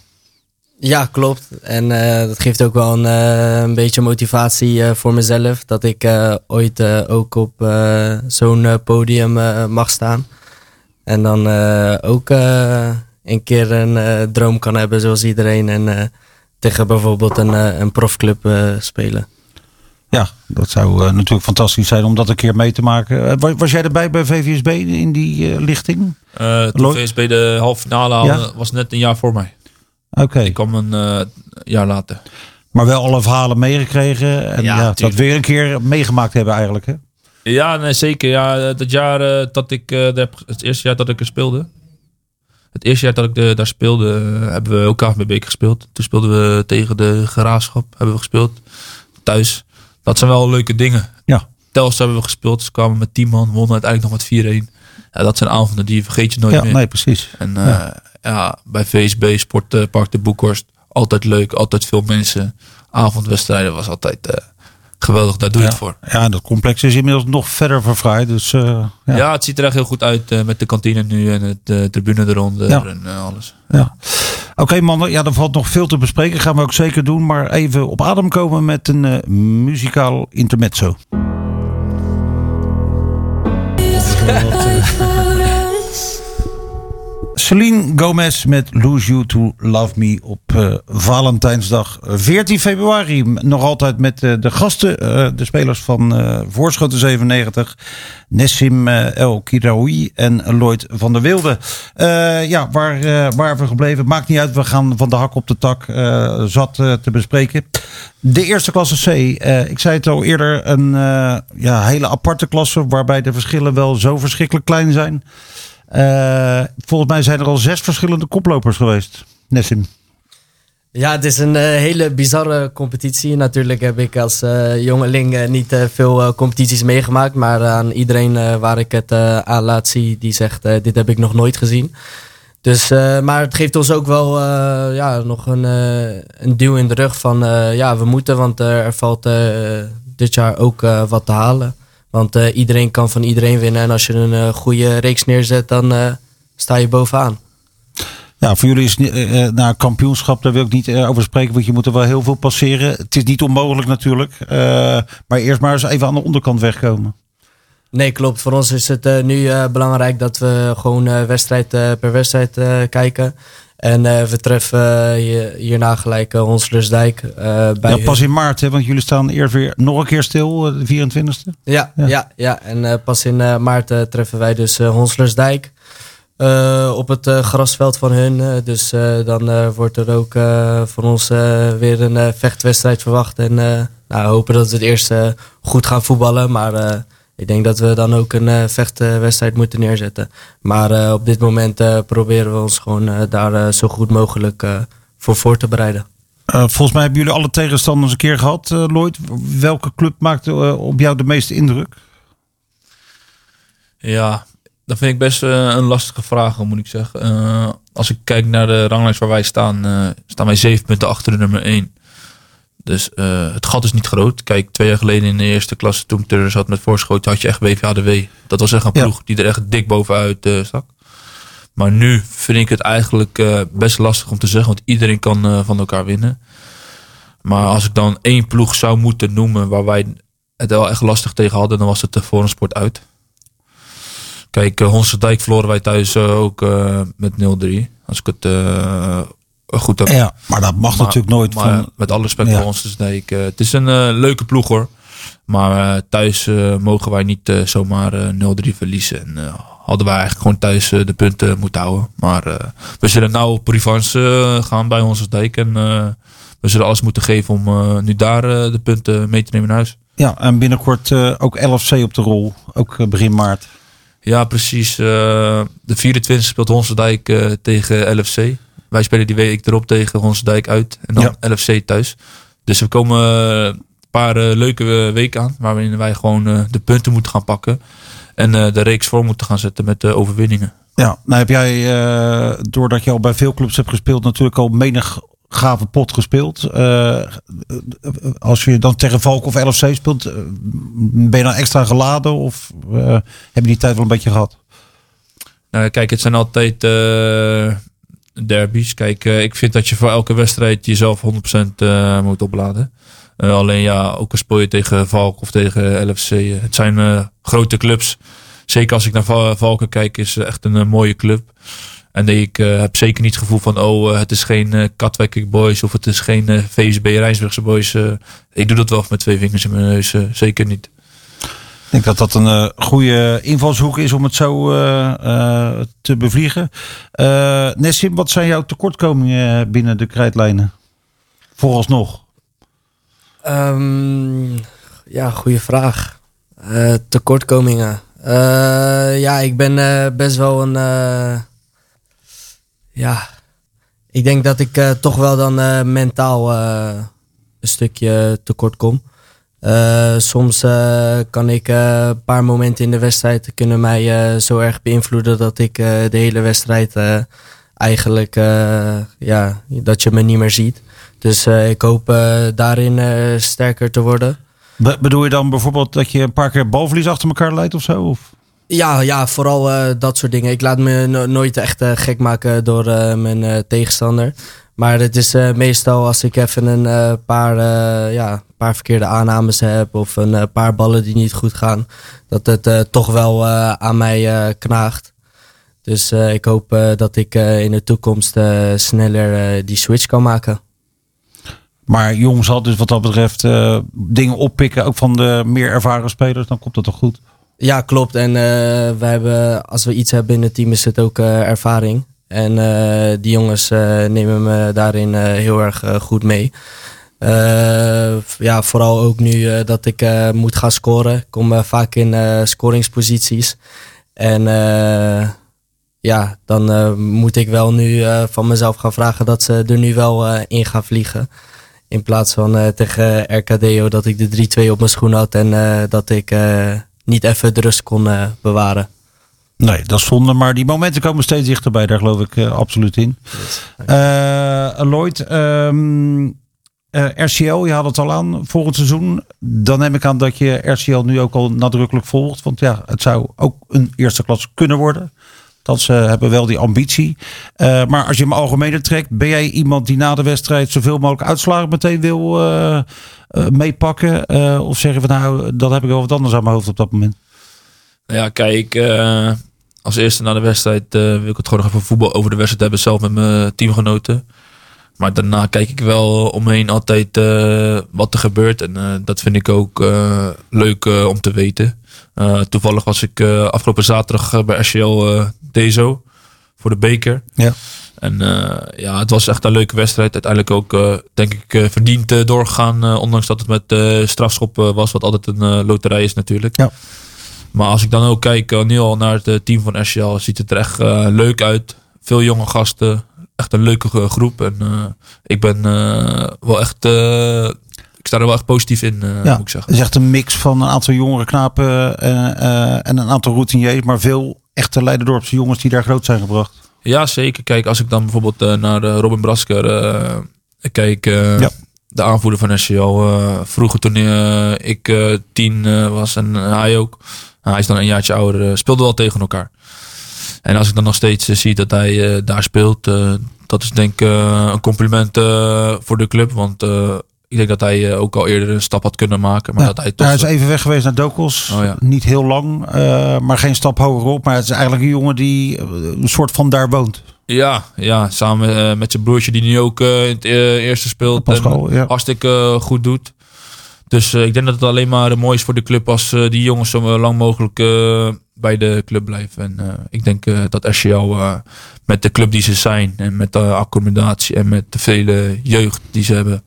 Ja, klopt. En eh, dat geeft ook wel een, eh, een beetje motivatie eh, voor mezelf. Dat ik eh, ooit eh, ook op eh, zo'n podium eh, mag staan. En dan eh, ook eh, een keer een eh, droom kan hebben zoals iedereen. En eh, tegen bijvoorbeeld een, een profclub eh, spelen. Ja, dat zou natuurlijk fantastisch zijn om dat een keer mee te maken. Was, was jij erbij bij VVSB in die eh, lichting? Eh, toen Lloyd? VSB de halve finale haalde, Ja. was net een jaar voor mij. Oké, Ik kwam een eh, jaar later. maar wel alle verhalen meegekregen. En Ja, ja, dat weer een keer meegemaakt hebben eigenlijk. Hè? Ja, nee, zeker. Ja, dat jaar eh, dat ik eh, het eerste jaar dat ik er speelde. Het eerste jaar dat ik de, daar speelde, hebben we ook KVB gespeeld. Toen speelden we tegen de Graafschap, hebben we gespeeld. Thuis. Dat zijn wel leuke dingen. Ja. Telstar hebben we gespeeld. Ze kwamen met 10 man, wonnen uiteindelijk nog met 4-1. Ja, dat zijn avonden die vergeet je nooit Ja, meer. nee, precies. En eh, ja. bij VSB, Sportpark de Boekhorst, altijd leuk, altijd veel mensen. Avondwedstrijden was altijd eh, geweldig, daar doe je Ja. het voor. Ja, dat complex is inmiddels nog verder verfraaid. Dus eh, ja. Ja. het ziet er echt heel goed uit eh, met de kantine nu en het de tribune eronder Ja. en eh, alles. Ja. Oké mannen, ja, er valt nog veel te bespreken. Gaan we ook zeker doen. Maar even op adem komen met een eh, muzikaal intermezzo. Celine Gomez met Lose You to Love Me op eh, Valentijnsdag 14 februari. Nog altijd met eh, de gasten, eh, de spelers van eh Voorschoten 97. Nessim eh, El Kiraoui en Lloyd van der Wilde. Eh, ja, waar, eh, waar we gebleven, maakt niet uit. We gaan van de hak op de tak eh, zat eh, te bespreken. De eerste klasse C. eh, ik zei het al eerder, een eh, ja, hele aparte klasse waarbij de verschillen wel zo verschrikkelijk klein zijn. Eh, volgens mij zijn er al zes verschillende koplopers geweest. Nessim. Ja, het is een eh, hele bizarre competitie. Natuurlijk heb ik als eh, jongeling niet veel competities meegemaakt. Maar aan iedereen waar ik het aan laat zien, die zegt dit heb ik nog nooit gezien. Dus, maar het geeft ons ook wel ja, nog een, een duw in de rug van ja, we moeten, want er valt dit jaar ook wat te halen. Want eh, iedereen kan van iedereen winnen. En als je een eh, goede reeks neerzet, dan eh, sta je bovenaan. Ja, voor jullie is het niet- eh, eh, na kampioenschap, daar wil ik niet over spreken, want je moet er wel heel veel passeren. Het is niet onmogelijk natuurlijk. maar eerst maar eens even aan de onderkant wegkomen. Nee, klopt. Voor ons is het nu belangrijk dat we gewoon wedstrijd per wedstrijd kijken. En eh, we treffen eh, hier- hierna gelijk uh, Honslersdijk. eh, bij Ja, hun. pas in maart, hè, want jullie staan eerst weer nog een keer stil, de 24e. Ja, Ja. ja. ja, En pas in maart treffen wij dus Honslersdijk. op het grasveld van hun. Dus dan wordt er ook voor ons weer een vechtwedstrijd verwacht. En nou, hopen dat we het eerst goed gaan voetballen. Maar ik denk dat we dan ook een eh, vechtwedstrijd moeten neerzetten. Maar eh, op dit moment eh, proberen we ons gewoon daar zo goed mogelijk eh, voor voor te bereiden. Eh, volgens mij hebben jullie alle tegenstanders een keer gehad, eh, Lloyd. Welke club maakte op jou de meeste indruk? Ja, dat vind ik best een lastige vraag, moet ik zeggen. Eh, als ik kijk naar de ranglijst waar wij staan, eh, staan wij zeven punten achter de nummer 1. Dus eh, het gat is niet groot. Kijk, twee jaar geleden in de eerste klasse, toen ik er zat met voorschoten, had je echt WVHDW. Dat was echt een Ja. ploeg die er echt dik bovenuit eh, stak. Maar nu vind ik het eigenlijk eh, best lastig om te zeggen, want iedereen kan van elkaar winnen. Maar als ik dan één ploeg zou moeten noemen waar wij het wel echt lastig tegen hadden, dan was het de Forensport uit. Kijk, uh, Dijk verloren wij thuis ook met 0-3. Als ik het goed. Ja, maar dat mag Maar- natuurlijk nooit Maar van... met alle respect Ja. voor ons, dus nee, ik, eh, het is een eh, leuke ploeg hoor. Maar eh, thuis mogen wij niet zomaar eh, 0-3 verliezen. En hadden wij eigenlijk gewoon thuis de punten moeten houden. Maar we zullen nou op revanche gaan bij ons Dijk. En we zullen alles moeten geven om nu daar de punten mee te nemen naar huis. Ja, en binnenkort ook LFC op de rol. Ook begin maart. Ja, precies. de 24 speelt Honsendijk tegen LFC. Wij spelen die week erop tegen Honsendijk uit. En dan LFC thuis. Dus we komen een paar eh, leuke eh, weken aan. Waarin wij gewoon eh, de punten moeten gaan pakken. En de reeks voor moeten gaan zetten met de overwinningen. Ja, nou heb jij, doordat je al bij veel clubs hebt gespeeld, natuurlijk al menig gave pot gespeeld. Als je dan tegen Valk of LFC speelt, ben je dan extra geladen of heb je die tijd wel een beetje gehad? Nou, kijk, het zijn altijd derbies. Kijk, eh, ik vind dat je voor elke wedstrijd jezelf 100% eh, moet opladen. Eh, alleen ja, ook al speel je tegen Valk of tegen LFC. het zijn grote clubs. Zeker als ik naar Va- Valken kijk, is echt een mooie club. En ik heb zeker niet het gevoel van, oh, het is geen Katwijk Boys of het is geen VSB Rijnsburgse Boys. ik doe dat wel met twee vingers in mijn neus, zeker niet. Ik denk dat dat een eh, goede invalshoek is om het zo eh, eh, te bevliegen. Nessim, wat zijn jouw tekortkomingen binnen de krijtlijnen? Vooralsnog. Ehm, ja, goede vraag. Tekortkomingen. Ja, ik ben best wel een. ja, ik denk dat ik toch wel dan mentaal een stukje tekort kom. Eh, soms eh, kan ik eh, een paar momenten in de wedstrijd kunnen mij zo erg beïnvloeden dat ik de hele wedstrijd eigenlijk ja, dat je me niet meer ziet. Dus ik hoop daarin sterker te worden. Be- bedoel je dan bijvoorbeeld dat je een paar keer balverlies achter elkaar leidt of zo? Of? Ja, ja vooral dat soort dingen. Ik laat me no- nooit echt gek maken door mijn tegenstander. Maar het is meestal als ik even een paar, ja, paar verkeerde aannames heb of een eh, paar ballen die niet goed gaan, dat het eh, toch wel eh, aan mij knaagt. Dus ik hoop dat ik in de toekomst sneller die switch kan maken. Maar Jong zal dus wat dat betreft dingen oppikken, ook van de meer ervaren spelers. Dan komt dat toch goed? Ja, klopt. En we hebben, als we iets hebben in het team, is het ook ervaring. En die jongens nemen me daarin heel erg goed mee. Eh, ja, vooral ook nu eh, dat ik eh, moet gaan scoren. Ik kom vaak in scoringsposities. En ja, dan moet ik wel nu van mezelf gaan vragen dat ze er nu wel in gaan vliegen. In plaats van tegen RKDO dat ik de 3-2 op mijn schoen had en dat ik niet even de rust kon bewaren. Nee, dat is zonde. Maar die momenten komen steeds dichterbij. Daar geloof ik absoluut in. Eh Lloyd, ehm, eh, RCL, je had het al aan volgend seizoen. Dan neem ik aan dat je RCL nu ook al nadrukkelijk volgt. Want ja, het zou ook een eerste klas kunnen worden. Dat ze hebben wel die ambitie. Eh, maar als je hem algemener trekt, ben jij iemand die na de wedstrijd zoveel mogelijk uitslagen meteen wil eh, eh, meepakken? Eh, of zeggen we nou, dat heb ik wel wat anders aan mijn hoofd op dat moment? Nou Ja, kijk, eh, als eerste na de wedstrijd eh, wil ik het gewoon nog even voetbal over de wedstrijd hebben, zelf met mijn teamgenoten. Maar daarna kijk ik wel omheen altijd eh, wat er gebeurt. En eh, dat vind ik ook eh, leuk om te weten. Toevallig was ik afgelopen zaterdag bij RCL DSO voor de beker. Ja. En ja, het was echt een leuke wedstrijd. Uiteindelijk ook, denk ik, verdiend doorgegaan. ondanks dat het met strafschop eh, was, wat altijd een loterij is natuurlijk. Ja. Maar als ik dan ook kijk nu al naar het team van RCL, ziet het er echt leuk uit. Veel jonge gasten. Echt een leuke groep. En eh, ik ben eh, wel echt... eh, ik sta er wel echt positief in, eh, Ja, moet ik zeggen. Het is echt een mix van een aantal jongere knapen en een aantal routiniers. Maar veel echte Leiderdorpse jongens die daar groot zijn gebracht. Ja, zeker. Kijk, als ik dan bijvoorbeeld naar Robin Brasker kijk. Ja. de aanvoerder van SCO. eh, vroeger toen ik tien was en hij ook. hij is dan een jaartje ouder. speelden we wel tegen elkaar. En als ik dan nog steeds eh, zie dat hij eh, daar speelt. eh, dat is denk ik een compliment voor de club. Want ik denk dat hij ook al eerder een stap had kunnen maken. Maar dat hij toch... hij is even weg geweest naar Dokos. Oh ja. Niet heel lang, maar geen stap hoger op. Maar het is eigenlijk een jongen die een soort van daar woont. Ja, ja samen met zijn broertje die nu ook in het eerste speelt. Pascal, en ja. Hartstikke goed doet. Dus ik denk dat het alleen maar mooi is voor de club als die jongens zo lang mogelijk bij de club blijven. En eh, ik denk eh, dat SCO eh, met de club die ze zijn en met de accommodatie en met de vele jeugd die ze hebben,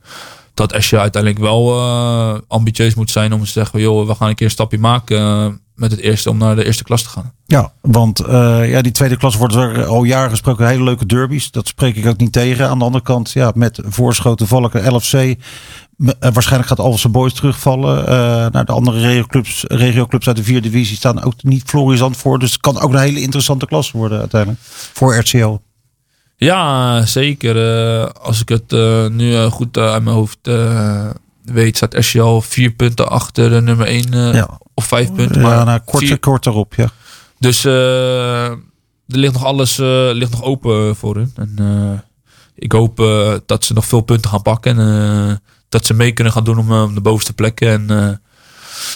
dat SCO uiteindelijk wel ambitieus moet zijn om te zeggen, joh, we gaan een keer een stapje maken met het eerste om naar de eerste klas te gaan. Ja, want ja, die tweede klas wordt er al jaren gesproken. Hele leuke derbies. Dat spreek ik ook niet tegen. Aan de andere kant, ja, met Voorschoten, Valken, LFC. Eh, waarschijnlijk gaat Alphense Boys terugvallen. Eh naar de andere regioclubs, regioclubs uit de vierde divisie staan ook niet florisant voor. Dus het kan ook een hele interessante klas worden uiteindelijk. Voor RCO. Ja, zeker. Eh, als ik het nu goed uit mijn hoofd weet, staat SCL vier punten achter de nummer 1 Ja. of vijf punten. Ja, maar nou, kort, vier- kort erop, ja. Dus er ligt nog alles ligt nog open voor hun. En ik hoop dat ze nog veel punten gaan pakken. En dat ze mee kunnen gaan doen om, eh, om de bovenste plekken. En eh,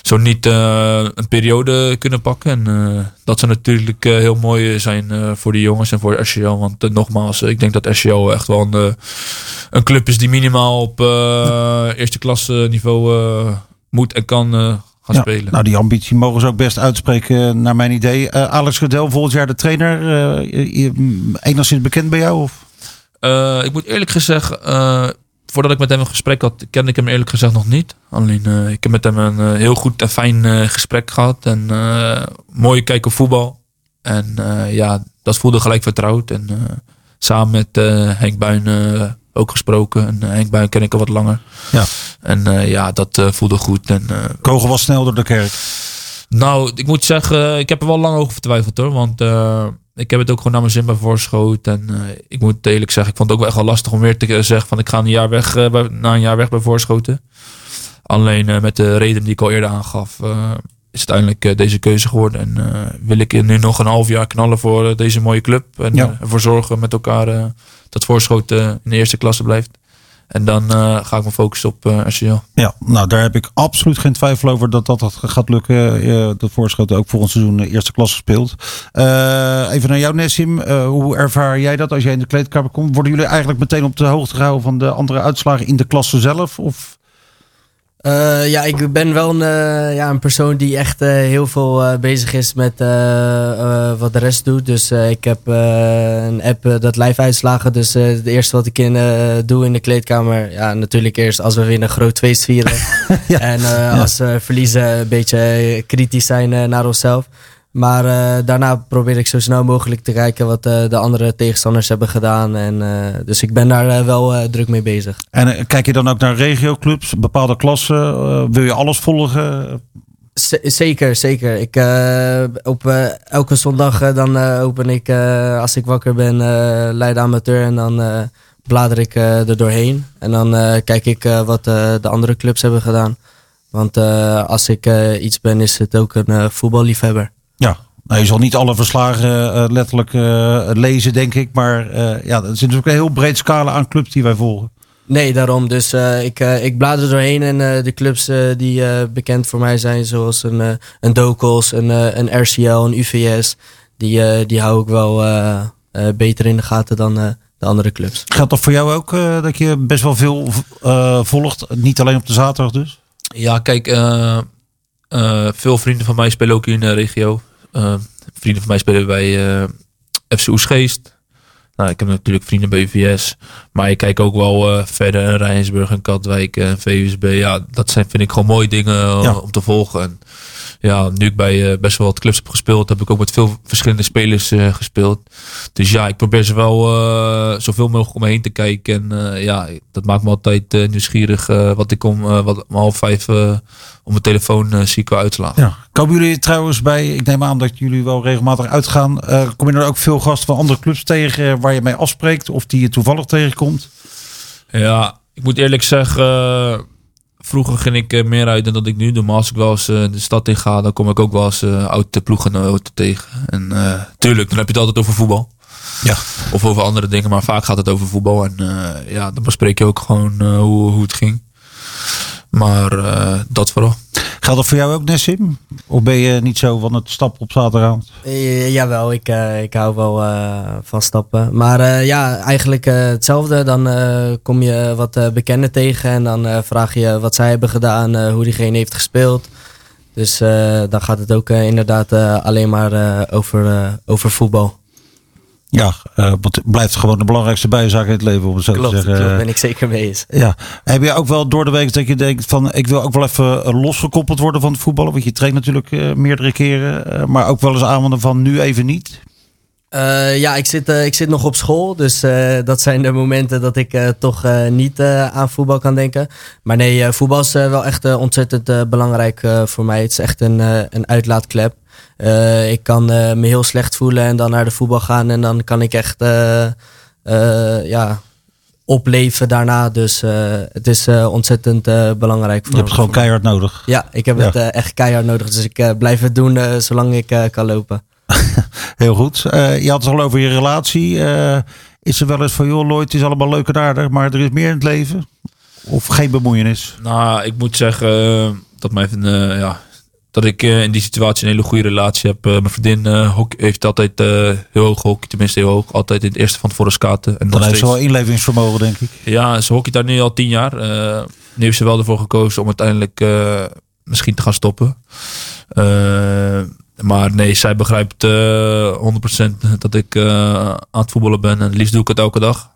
zo niet eh, een periode kunnen pakken. En dat zou natuurlijk heel mooi zijn voor de jongens en voor RCL. Want nogmaals, ik denk dat RCL echt wel een, een club is die minimaal op eerste klasse niveau moet en kan gaan Ja, spelen. Nou, die ambitie mogen ze ook best uitspreken, naar mijn idee. Eh, Alex Gedel, volgend jaar de trainer. mm, enigszins bekend bij jou? Of? Ik moet eerlijk gezegd, voordat ik met hem een gesprek had, kende ik hem eerlijk gezegd nog niet. Alleen eh, ik heb met hem een eh, heel goed en fijn eh, gesprek gehad. En mooi kijken op voetbal. En ja, dat voelde gelijk vertrouwd. En samen met Henk Buin ook gesproken. En Henk Buin ken ik al wat langer. Ja. En ja, dat voelde goed. En Kogel was snel door de kerk. nou, ik moet zeggen, ik heb er wel lang over vertwijfeld hoor. Want ik heb het ook gewoon naar mijn zin bij Voorschoot. En eh, ik moet eerlijk zeggen, ik vond het ook wel echt wel lastig om weer te zeggen van ik ga een jaar weg, eh, bij, na een jaar weg bij Voorschoten. Alleen eh, met de reden die ik al eerder aangaf, is het uiteindelijk deze keuze geworden. En wil ik nu nog een half jaar knallen voor deze mooie club. En Ja. ervoor zorgen met elkaar dat Voorschoot eh, in de eerste klasse blijft. En dan eh, ga ik me focussen op eh RCL. Ja, nou daar heb ik absoluut geen twijfel over dat dat, gaat lukken. Eh dat voorschoten ook volgend seizoen eerste klasse speelt. Even naar jou Nessim. Hoe ervaar jij dat als jij in de kleedkamer komt? Worden jullie eigenlijk meteen op de hoogte gehouden van de andere uitslagen in de klasse zelf? Of Eh, ja, ik ben wel een, eh, ja, een persoon die echt eh, heel veel bezig is met wat de rest doet. Dus ik heb een app dat live uitslagen. Dus het eerste wat ik in, doe in de kleedkamer, ja, natuurlijk eerst als we winnen groot feest vieren. Ja. En als we verliezen, een beetje kritisch zijn naar onszelf. Maar eh, daarna probeer ik zo snel mogelijk te kijken wat eh, de andere tegenstanders hebben gedaan. En, eh, dus ik ben daar wel druk mee bezig. en kijk je dan ook naar regioclubs, bepaalde klassen? Wil je alles volgen? Z- zeker, zeker. Ik, op elke zondag dan open ik, als ik wakker ben, Leiden Amateur. En dan blader ik er doorheen. En dan kijk ik wat de andere clubs hebben gedaan. Want als ik iets ben, is het ook een voetballiefhebber. Ja, nou, je zal niet alle verslagen eh, letterlijk eh, lezen, denk ik. Maar eh, ja, er is natuurlijk een heel breed scala aan clubs die wij volgen. Nee, daarom. Dus eh, ik, eh, ik blader er doorheen. En eh, de clubs die eh, bekend voor mij zijn, zoals een, eh een Dokos, een, eh, een RCL, een UVS. Die, eh, die hou ik wel eh, eh, beter in de gaten dan eh, de andere clubs. Geldt dat voor jou ook, eh, dat je best wel veel eh, volgt? Niet alleen op de zaterdag dus? Ja, kijk, eh, veel vrienden van mij spelen ook hier in de regio. Eh, vrienden van mij spelen bij eh, FC Oesgeest. Nou, ik heb natuurlijk vrienden bij UVS. Maar ik kijk ook wel verder in Rijnsburg en Katwijk en VUSB. Ja, dat zijn, vind ik gewoon mooie dingen Ja. om te volgen. En ja, nu ik bij eh, best wel wat clubs heb gespeeld, heb ik ook met veel verschillende spelers eh, gespeeld. Dus ja, ik probeer ze wel eh, zoveel mogelijk om me heen te kijken. En ja, dat maakt me altijd nieuwsgierig wat ik om, wat, om half vijf op mijn telefoon zie qua uitslagen. Ja. Komen jullie trouwens bij, ik neem aan dat jullie wel regelmatig uitgaan. kom je er ook veel gasten van andere clubs tegen waar je mee afspreekt of die je toevallig tegenkomt? Ja, ik moet eerlijk zeggen, vroeger ging ik eh, meer uit dan dat ik nu doe. Maar als ik wel eens eh, de stad in ga, dan kom ik ook wel eens uh, oude ploeggenoten tegen. En eh, tuurlijk, dan heb je het altijd over voetbal. Ja. Of over andere dingen, maar vaak gaat het over voetbal. En eh, ja, dan bespreek je ook gewoon eh, hoe, hoe het ging. Maar eh, dat vooral. Geldt dat voor jou ook, Nessim? Of ben je niet zo van het stappen op zaterdagavond? Eh, jawel, ik, eh, ik hou wel eh, van stappen. Maar eh, ja, eigenlijk eh, hetzelfde. Dan eh, kom je wat eh, bekenden tegen en dan eh, vraag je wat zij hebben gedaan, eh, hoe diegene heeft gespeeld. Dus eh, dan gaat het ook inderdaad eh, alleen maar eh, over, eh, over voetbal. Ja, het blijft gewoon de belangrijkste bijzaak in het leven, om het zo Klopt, te zeggen. klopt, ben ik zeker mee eens. Ja, heb je ook wel door de week dat je denkt van ik wil ook wel even eh, losgekoppeld worden van het voetballen? Want je traint natuurlijk eh, meerdere keren, maar ook wel eens aanwenden van nu even niet. Ja, ik zit, ik zit nog op school. Dus dat zijn de momenten dat ik toch niet aan voetbal kan denken. Maar nee, voetbal is wel echt ontzettend belangrijk voor mij. Het is echt een, een uitlaatklep. Eh, ik kan eh, me heel slecht voelen en dan naar de voetbal gaan. En dan kan ik echt eh, eh, ja, opleven daarna. Dus eh, het is eh, ontzettend eh, belangrijk voor Je hebt het gewoon keihard nodig. Ja, ik heb Ja. het echt keihard nodig. Dus ik eh, blijf het doen eh, zolang ik eh, kan lopen. Heel goed. Eh, je had het al over je relatie. Eh, is er wel eens van, joh Lloyd, het is allemaal leuk en aardig, maar er is meer in het leven? Of geen bemoeienis? Nou, ik moet zeggen dat, mijn, eh, ja, dat ik eh, in die situatie een hele goede relatie heb. Eh, mijn vriendin eh, hockey- heeft altijd heel hoog gehockeyd, tenminste heel hoog. Altijd in het eerste van tevoren skaten. En Dan heeft ze wel inlevingsvermogen, denk ik. Ja, ze hockeyt daar nu al tien jaar. Nu heeft ze wel ervoor gekozen om uiteindelijk misschien te gaan stoppen. Maar nee, zij begrijpt eh 100% dat ik aan het voetballen ben. En het liefst doe ik het elke dag.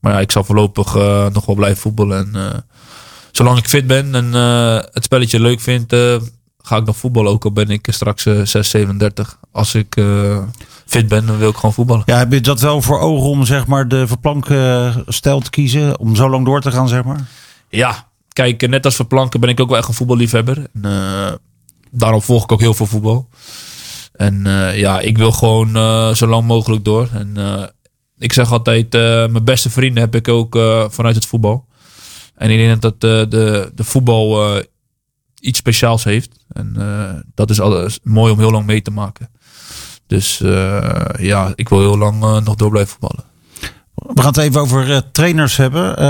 Maar ja, ik zal voorlopig nog wel blijven voetballen. En zolang ik fit ben en eh, het spelletje leuk vind, eh, ga ik nog voetballen. Ook al ben ik straks eh 6, 37. Als ik eh, fit ben, dan wil ik gewoon voetballen. Ja, heb je dat wel voor ogen om zeg maar de verplanken stijl te kiezen? Om zo lang door te gaan, zeg maar? Ja, kijk, net als Verplanken ben ik ook wel echt een voetballiefhebber. En, eh, daarom volg ik ook heel veel voetbal. En eh, ja, ik wil gewoon eh, zo lang mogelijk door. En eh, ik zeg altijd, eh, mijn beste vrienden heb ik ook eh, vanuit het voetbal. En ik denk dat eh, de, de voetbal eh, iets speciaals heeft. En eh, dat is alles mooi om heel lang mee te maken. Dus eh, ja, ik wil heel lang nog door blijven voetballen. We gaan het even over trainers hebben.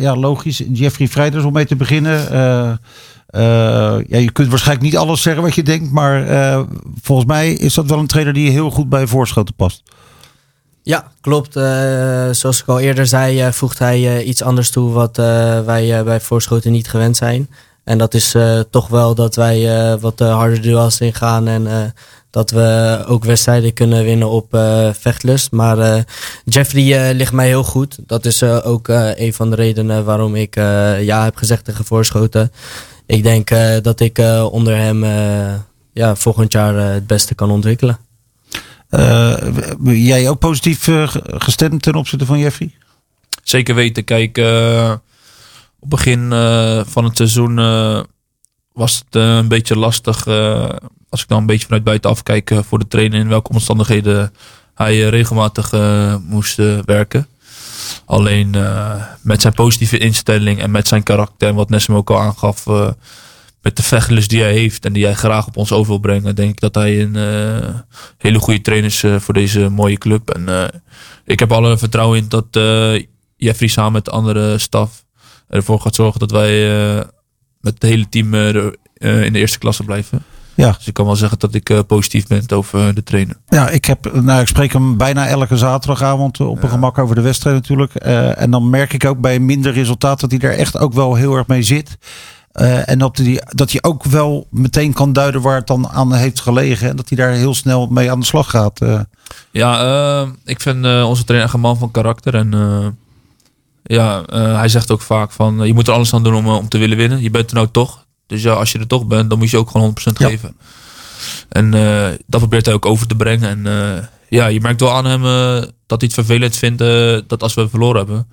Ja, logisch. Jeffrey Vrijders om mee te beginnen. Ja, je kunt waarschijnlijk niet alles zeggen wat je denkt. Maar volgens mij is dat wel een trainer die heel goed bij Voorschoten past. Ja, klopt. Eh, zoals ik al eerder zei, eh, voegt hij eh, iets anders toe wat wij bij Voorschoten niet gewend zijn. En dat is toch wel dat wij wat harder duels ingaan en dat we ook wedstrijden kunnen winnen op vechtlust. Maar Jeffrey ligt mij heel goed. Dat is ook een van de redenen waarom ik ja heb gezegd tegen Voorschoten. Ik denk dat ik onder hem ja, volgend jaar het beste kan ontwikkelen. Eh, jij ook positief eh, ge- gestemd ten opzichte van Jeffrey? Zeker weten. Kijk, eh, op begin van het seizoen was het een beetje lastig. als ik dan een beetje vanuit buitenaf kijk voor de trainer in welke omstandigheden hij regelmatig moest werken. Alleen met zijn positieve instelling en met zijn karakter en wat Nessim ook al aangaf. Met de vechtlust die hij heeft en die hij graag op ons over wil brengen, denk ik dat hij een eh, hele goede trainer is eh, voor deze mooie club. En eh, ik heb alle vertrouwen in dat Jeffrey samen met de andere staf ervoor gaat zorgen dat wij met het hele team in de eerste klasse blijven. Ja. Dus ik kan wel zeggen dat ik positief ben over de trainer. Ja, ik, heb, nou, ik spreek hem bijna elke zaterdagavond op een gemak over de wedstrijd natuurlijk. En dan merk ik ook bij minder resultaat dat hij er echt ook wel heel erg mee zit. Eh, en dat hij, dat hij ook wel meteen kan duiden waar het dan aan heeft gelegen. En dat hij daar heel snel mee aan de slag gaat. Eh, Ja, eh, ik vind onze trainer echt een man van karakter. En ja, hij zegt ook vaak van... je moet er alles aan doen om, om te willen winnen. Je bent er nou toch. Dus ja, als je er toch bent, dan moet je ook gewoon 100% Ja. geven. En dat probeert hij ook over te brengen. En ja, je merkt wel aan hem dat hij het vervelend vindt dat als we verloren hebben.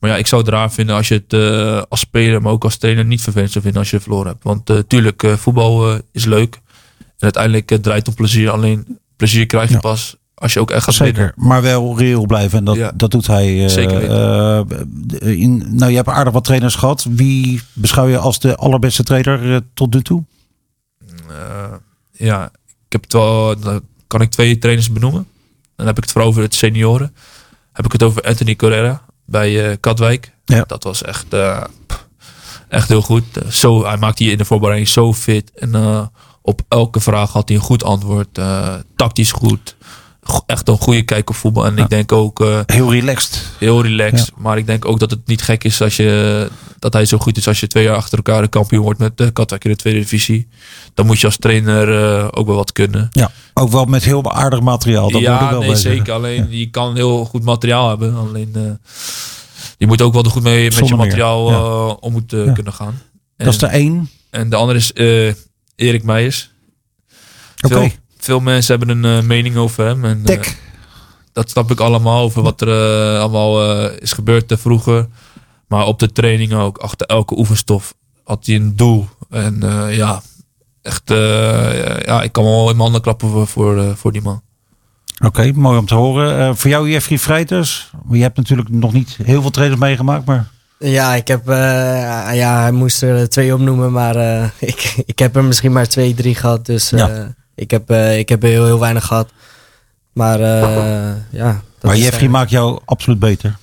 Maar ja, ik zou het raar vinden als je het eh, als speler, maar ook als trainer niet vervelend zou vinden als je verloren hebt. Want eh, tuurlijk, eh, voetbal is leuk. En uiteindelijk draait het om plezier. Alleen plezier krijg je Ja. pas Als je ook echt gaat Zeker, winnen. maar wel reëel blijven. En dat, Ja. dat doet hij. Zeker in, nou, je hebt aardig wat trainers gehad. Wie beschouw je als de allerbeste trainer tot nu toe? Ja, ik heb het wel, dan kan ik twee trainers benoemen. Dan heb ik het vooral over het senioren. Heb ik het over Anthony Correa bij eh, Katwijk. Ja. Dat was echt, eh, echt heel goed. Eh, zo, hij maakte je in de voorbereiding zo fit. En op elke vraag had hij een goed antwoord. Tactisch goed. Echt een goede kijk op voetbal. En Ja. ik denk ook eh, Heel relaxed. heel relaxed. Maar ik denk ook dat het niet gek is als je, dat hij zo goed is als je twee jaar achter elkaar de kampioen wordt met de Katwijk in de tweede divisie. Dan moet je als trainer eh, ook wel wat kunnen. Ja, ook wel met heel aardig materiaal. Dat ja, wel nee, zeggen. zeker. Alleen je kan heel goed materiaal hebben. Alleen eh, je moet ook wel er goed mee met je Zonder materiaal ja. eh, om moeten Ja. kunnen gaan. En, Dat is de één. en de andere is eh, Erik Meijers. Oké. Veel mensen hebben een eh, mening over hem. En, eh, Tek. dat snap ik allemaal over wat er eh, allemaal eh, is gebeurd eh, vroeger. Maar op de training ook, achter elke oefenstof had hij een doel. En eh, ja, echt, eh, ja, ik kan wel in mijn handen klappen voor, voor, eh, voor die man. Oké, mooi om te horen. Eh, voor jou, Jeffrey Freiters. Je hebt natuurlijk nog niet heel veel trainers meegemaakt, maar Ja, ik heb, eh, ja, hij moest er twee opnoemen, maar eh, ik, ik heb er misschien maar twee, drie gehad. Dus eh, Ja. Ik, heb, eh, ik heb heel, heel weinig gehad. Maar eh, ja. dat maar Jeffrey eh, maakt jou absoluut beter.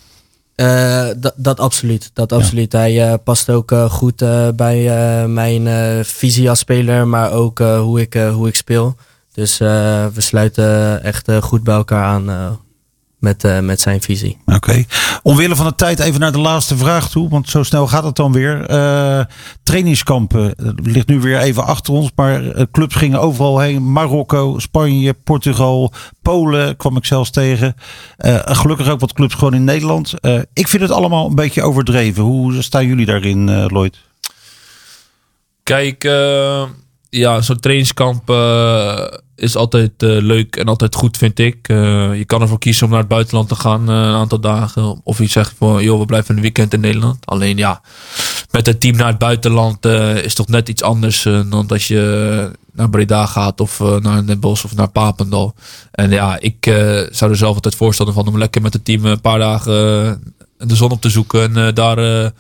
eh, dat, dat absoluut. Dat absoluut. Hij past ook goed bij mijn visie als speler, maar ook hoe, ik, hoe ik speel. Dus we sluiten echt goed bij elkaar aan met, eh, met zijn visie. Oké. Omwille van de tijd even naar de laatste vraag toe, want zo snel gaat het dan weer. Eh, trainingskampen eh, ligt nu weer even achter ons, maar clubs gingen overal heen. Marokko, Spanje, Portugal, Polen kwam ik zelfs tegen. Eh, gelukkig ook wat clubs gewoon in Nederland. Eh, ik vind het allemaal een beetje overdreven. Hoe staan jullie daarin, eh, Lloyd? Kijk, eh, ja, zo'n trainingskamp eh, is altijd eh, leuk en altijd goed, vind ik. Eh, je kan ervoor kiezen om naar het buitenland te gaan een aantal dagen. Of je zegt van, joh, we blijven een weekend in Nederland. Alleen ja, met het team naar het buitenland is toch net iets anders dan dat je naar Breda gaat of naar Den Bosch of naar Papendal. En ja, ik zou er zelf altijd voorstander van om lekker met het team een paar dagen de zon op te zoeken en daar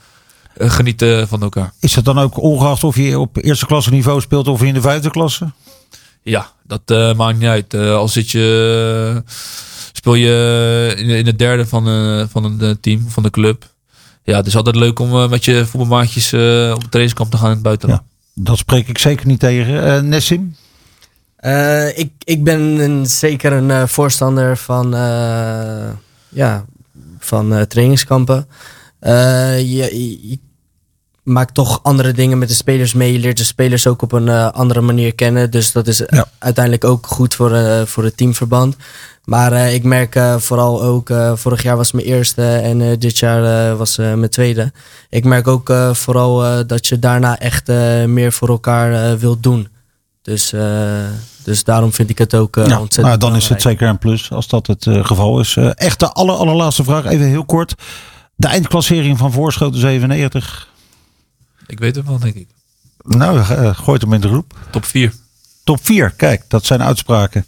genieten van elkaar. Is het dan ook ongeacht of je op eerste klasse niveau speelt of in de vijfde klasse? Ja, dat eh, maakt niet uit. Eh, al zit je, eh, speel je in, in het derde van, eh, van een eh, team, van de club. Ja, het is altijd leuk om eh, met je voetbalmaatjes eh, op het trainingskamp te gaan in het buitenland. Dat spreek ik zeker niet tegen. Eh Nessim? Eh, ik, ik ben een, zeker een eh, voorstander van, eh, ja, van eh, trainingskampen. Eh, je, je- je maakt toch andere dingen met de spelers mee. Je leert de spelers ook op een eh, andere manier kennen. Dus dat is Ja. uiteindelijk ook goed voor, eh, voor het teamverband. Maar eh, ik merk eh, vooral ook, eh, vorig jaar was mijn eerste en eh, dit jaar eh, was eh, mijn tweede. Ik merk ook eh, vooral eh, dat je daarna echt eh, meer voor elkaar eh, wilt doen. Dus, eh, dus daarom vind ik het ook eh, ja, ontzettend nou, dan is het belangrijk. zeker een plus als dat het eh, geval is. Eh, echt de aller, allerlaatste vraag, even heel kort. De eindklassering van Voorschoten 97. Ik weet het wel, denk ik. Nou, eh, gooit hem in de groep. Top 4. Top 4, kijk, dat zijn uitspraken.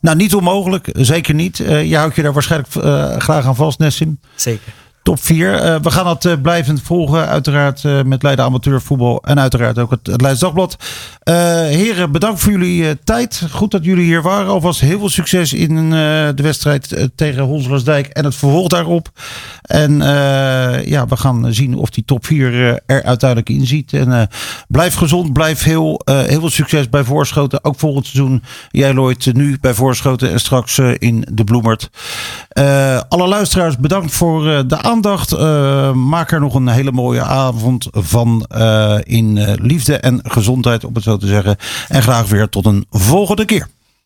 Nou, niet onmogelijk, zeker niet. Eh, je houdt je daar waarschijnlijk eh, graag aan vast, Nessim. Zeker. Top 4. Eh, we gaan dat eh, blijvend volgen. Uiteraard eh, met Leiden Amateurvoetbal. En uiteraard ook het, het Leids Dagblad. Heren, bedankt voor jullie tijd. Goed dat jullie hier waren. Alvast heel veel succes in de wedstrijd tegen Honselersdijk. En het vervolg daarop. En ja, we gaan zien of die top 4 eh, er uiteindelijk in ziet. En blijf gezond. Blijf heel, heel veel succes bij Voorschoten. Ook volgend seizoen. Jij Lloyd nu bij Voorschoten. En straks in de Bloemert. Alle luisteraars bedankt voor de aandacht. Eh, maak er nog een hele mooie avond van eh, in eh, liefde en gezondheid, om het zo te zeggen. En graag weer tot een volgende keer.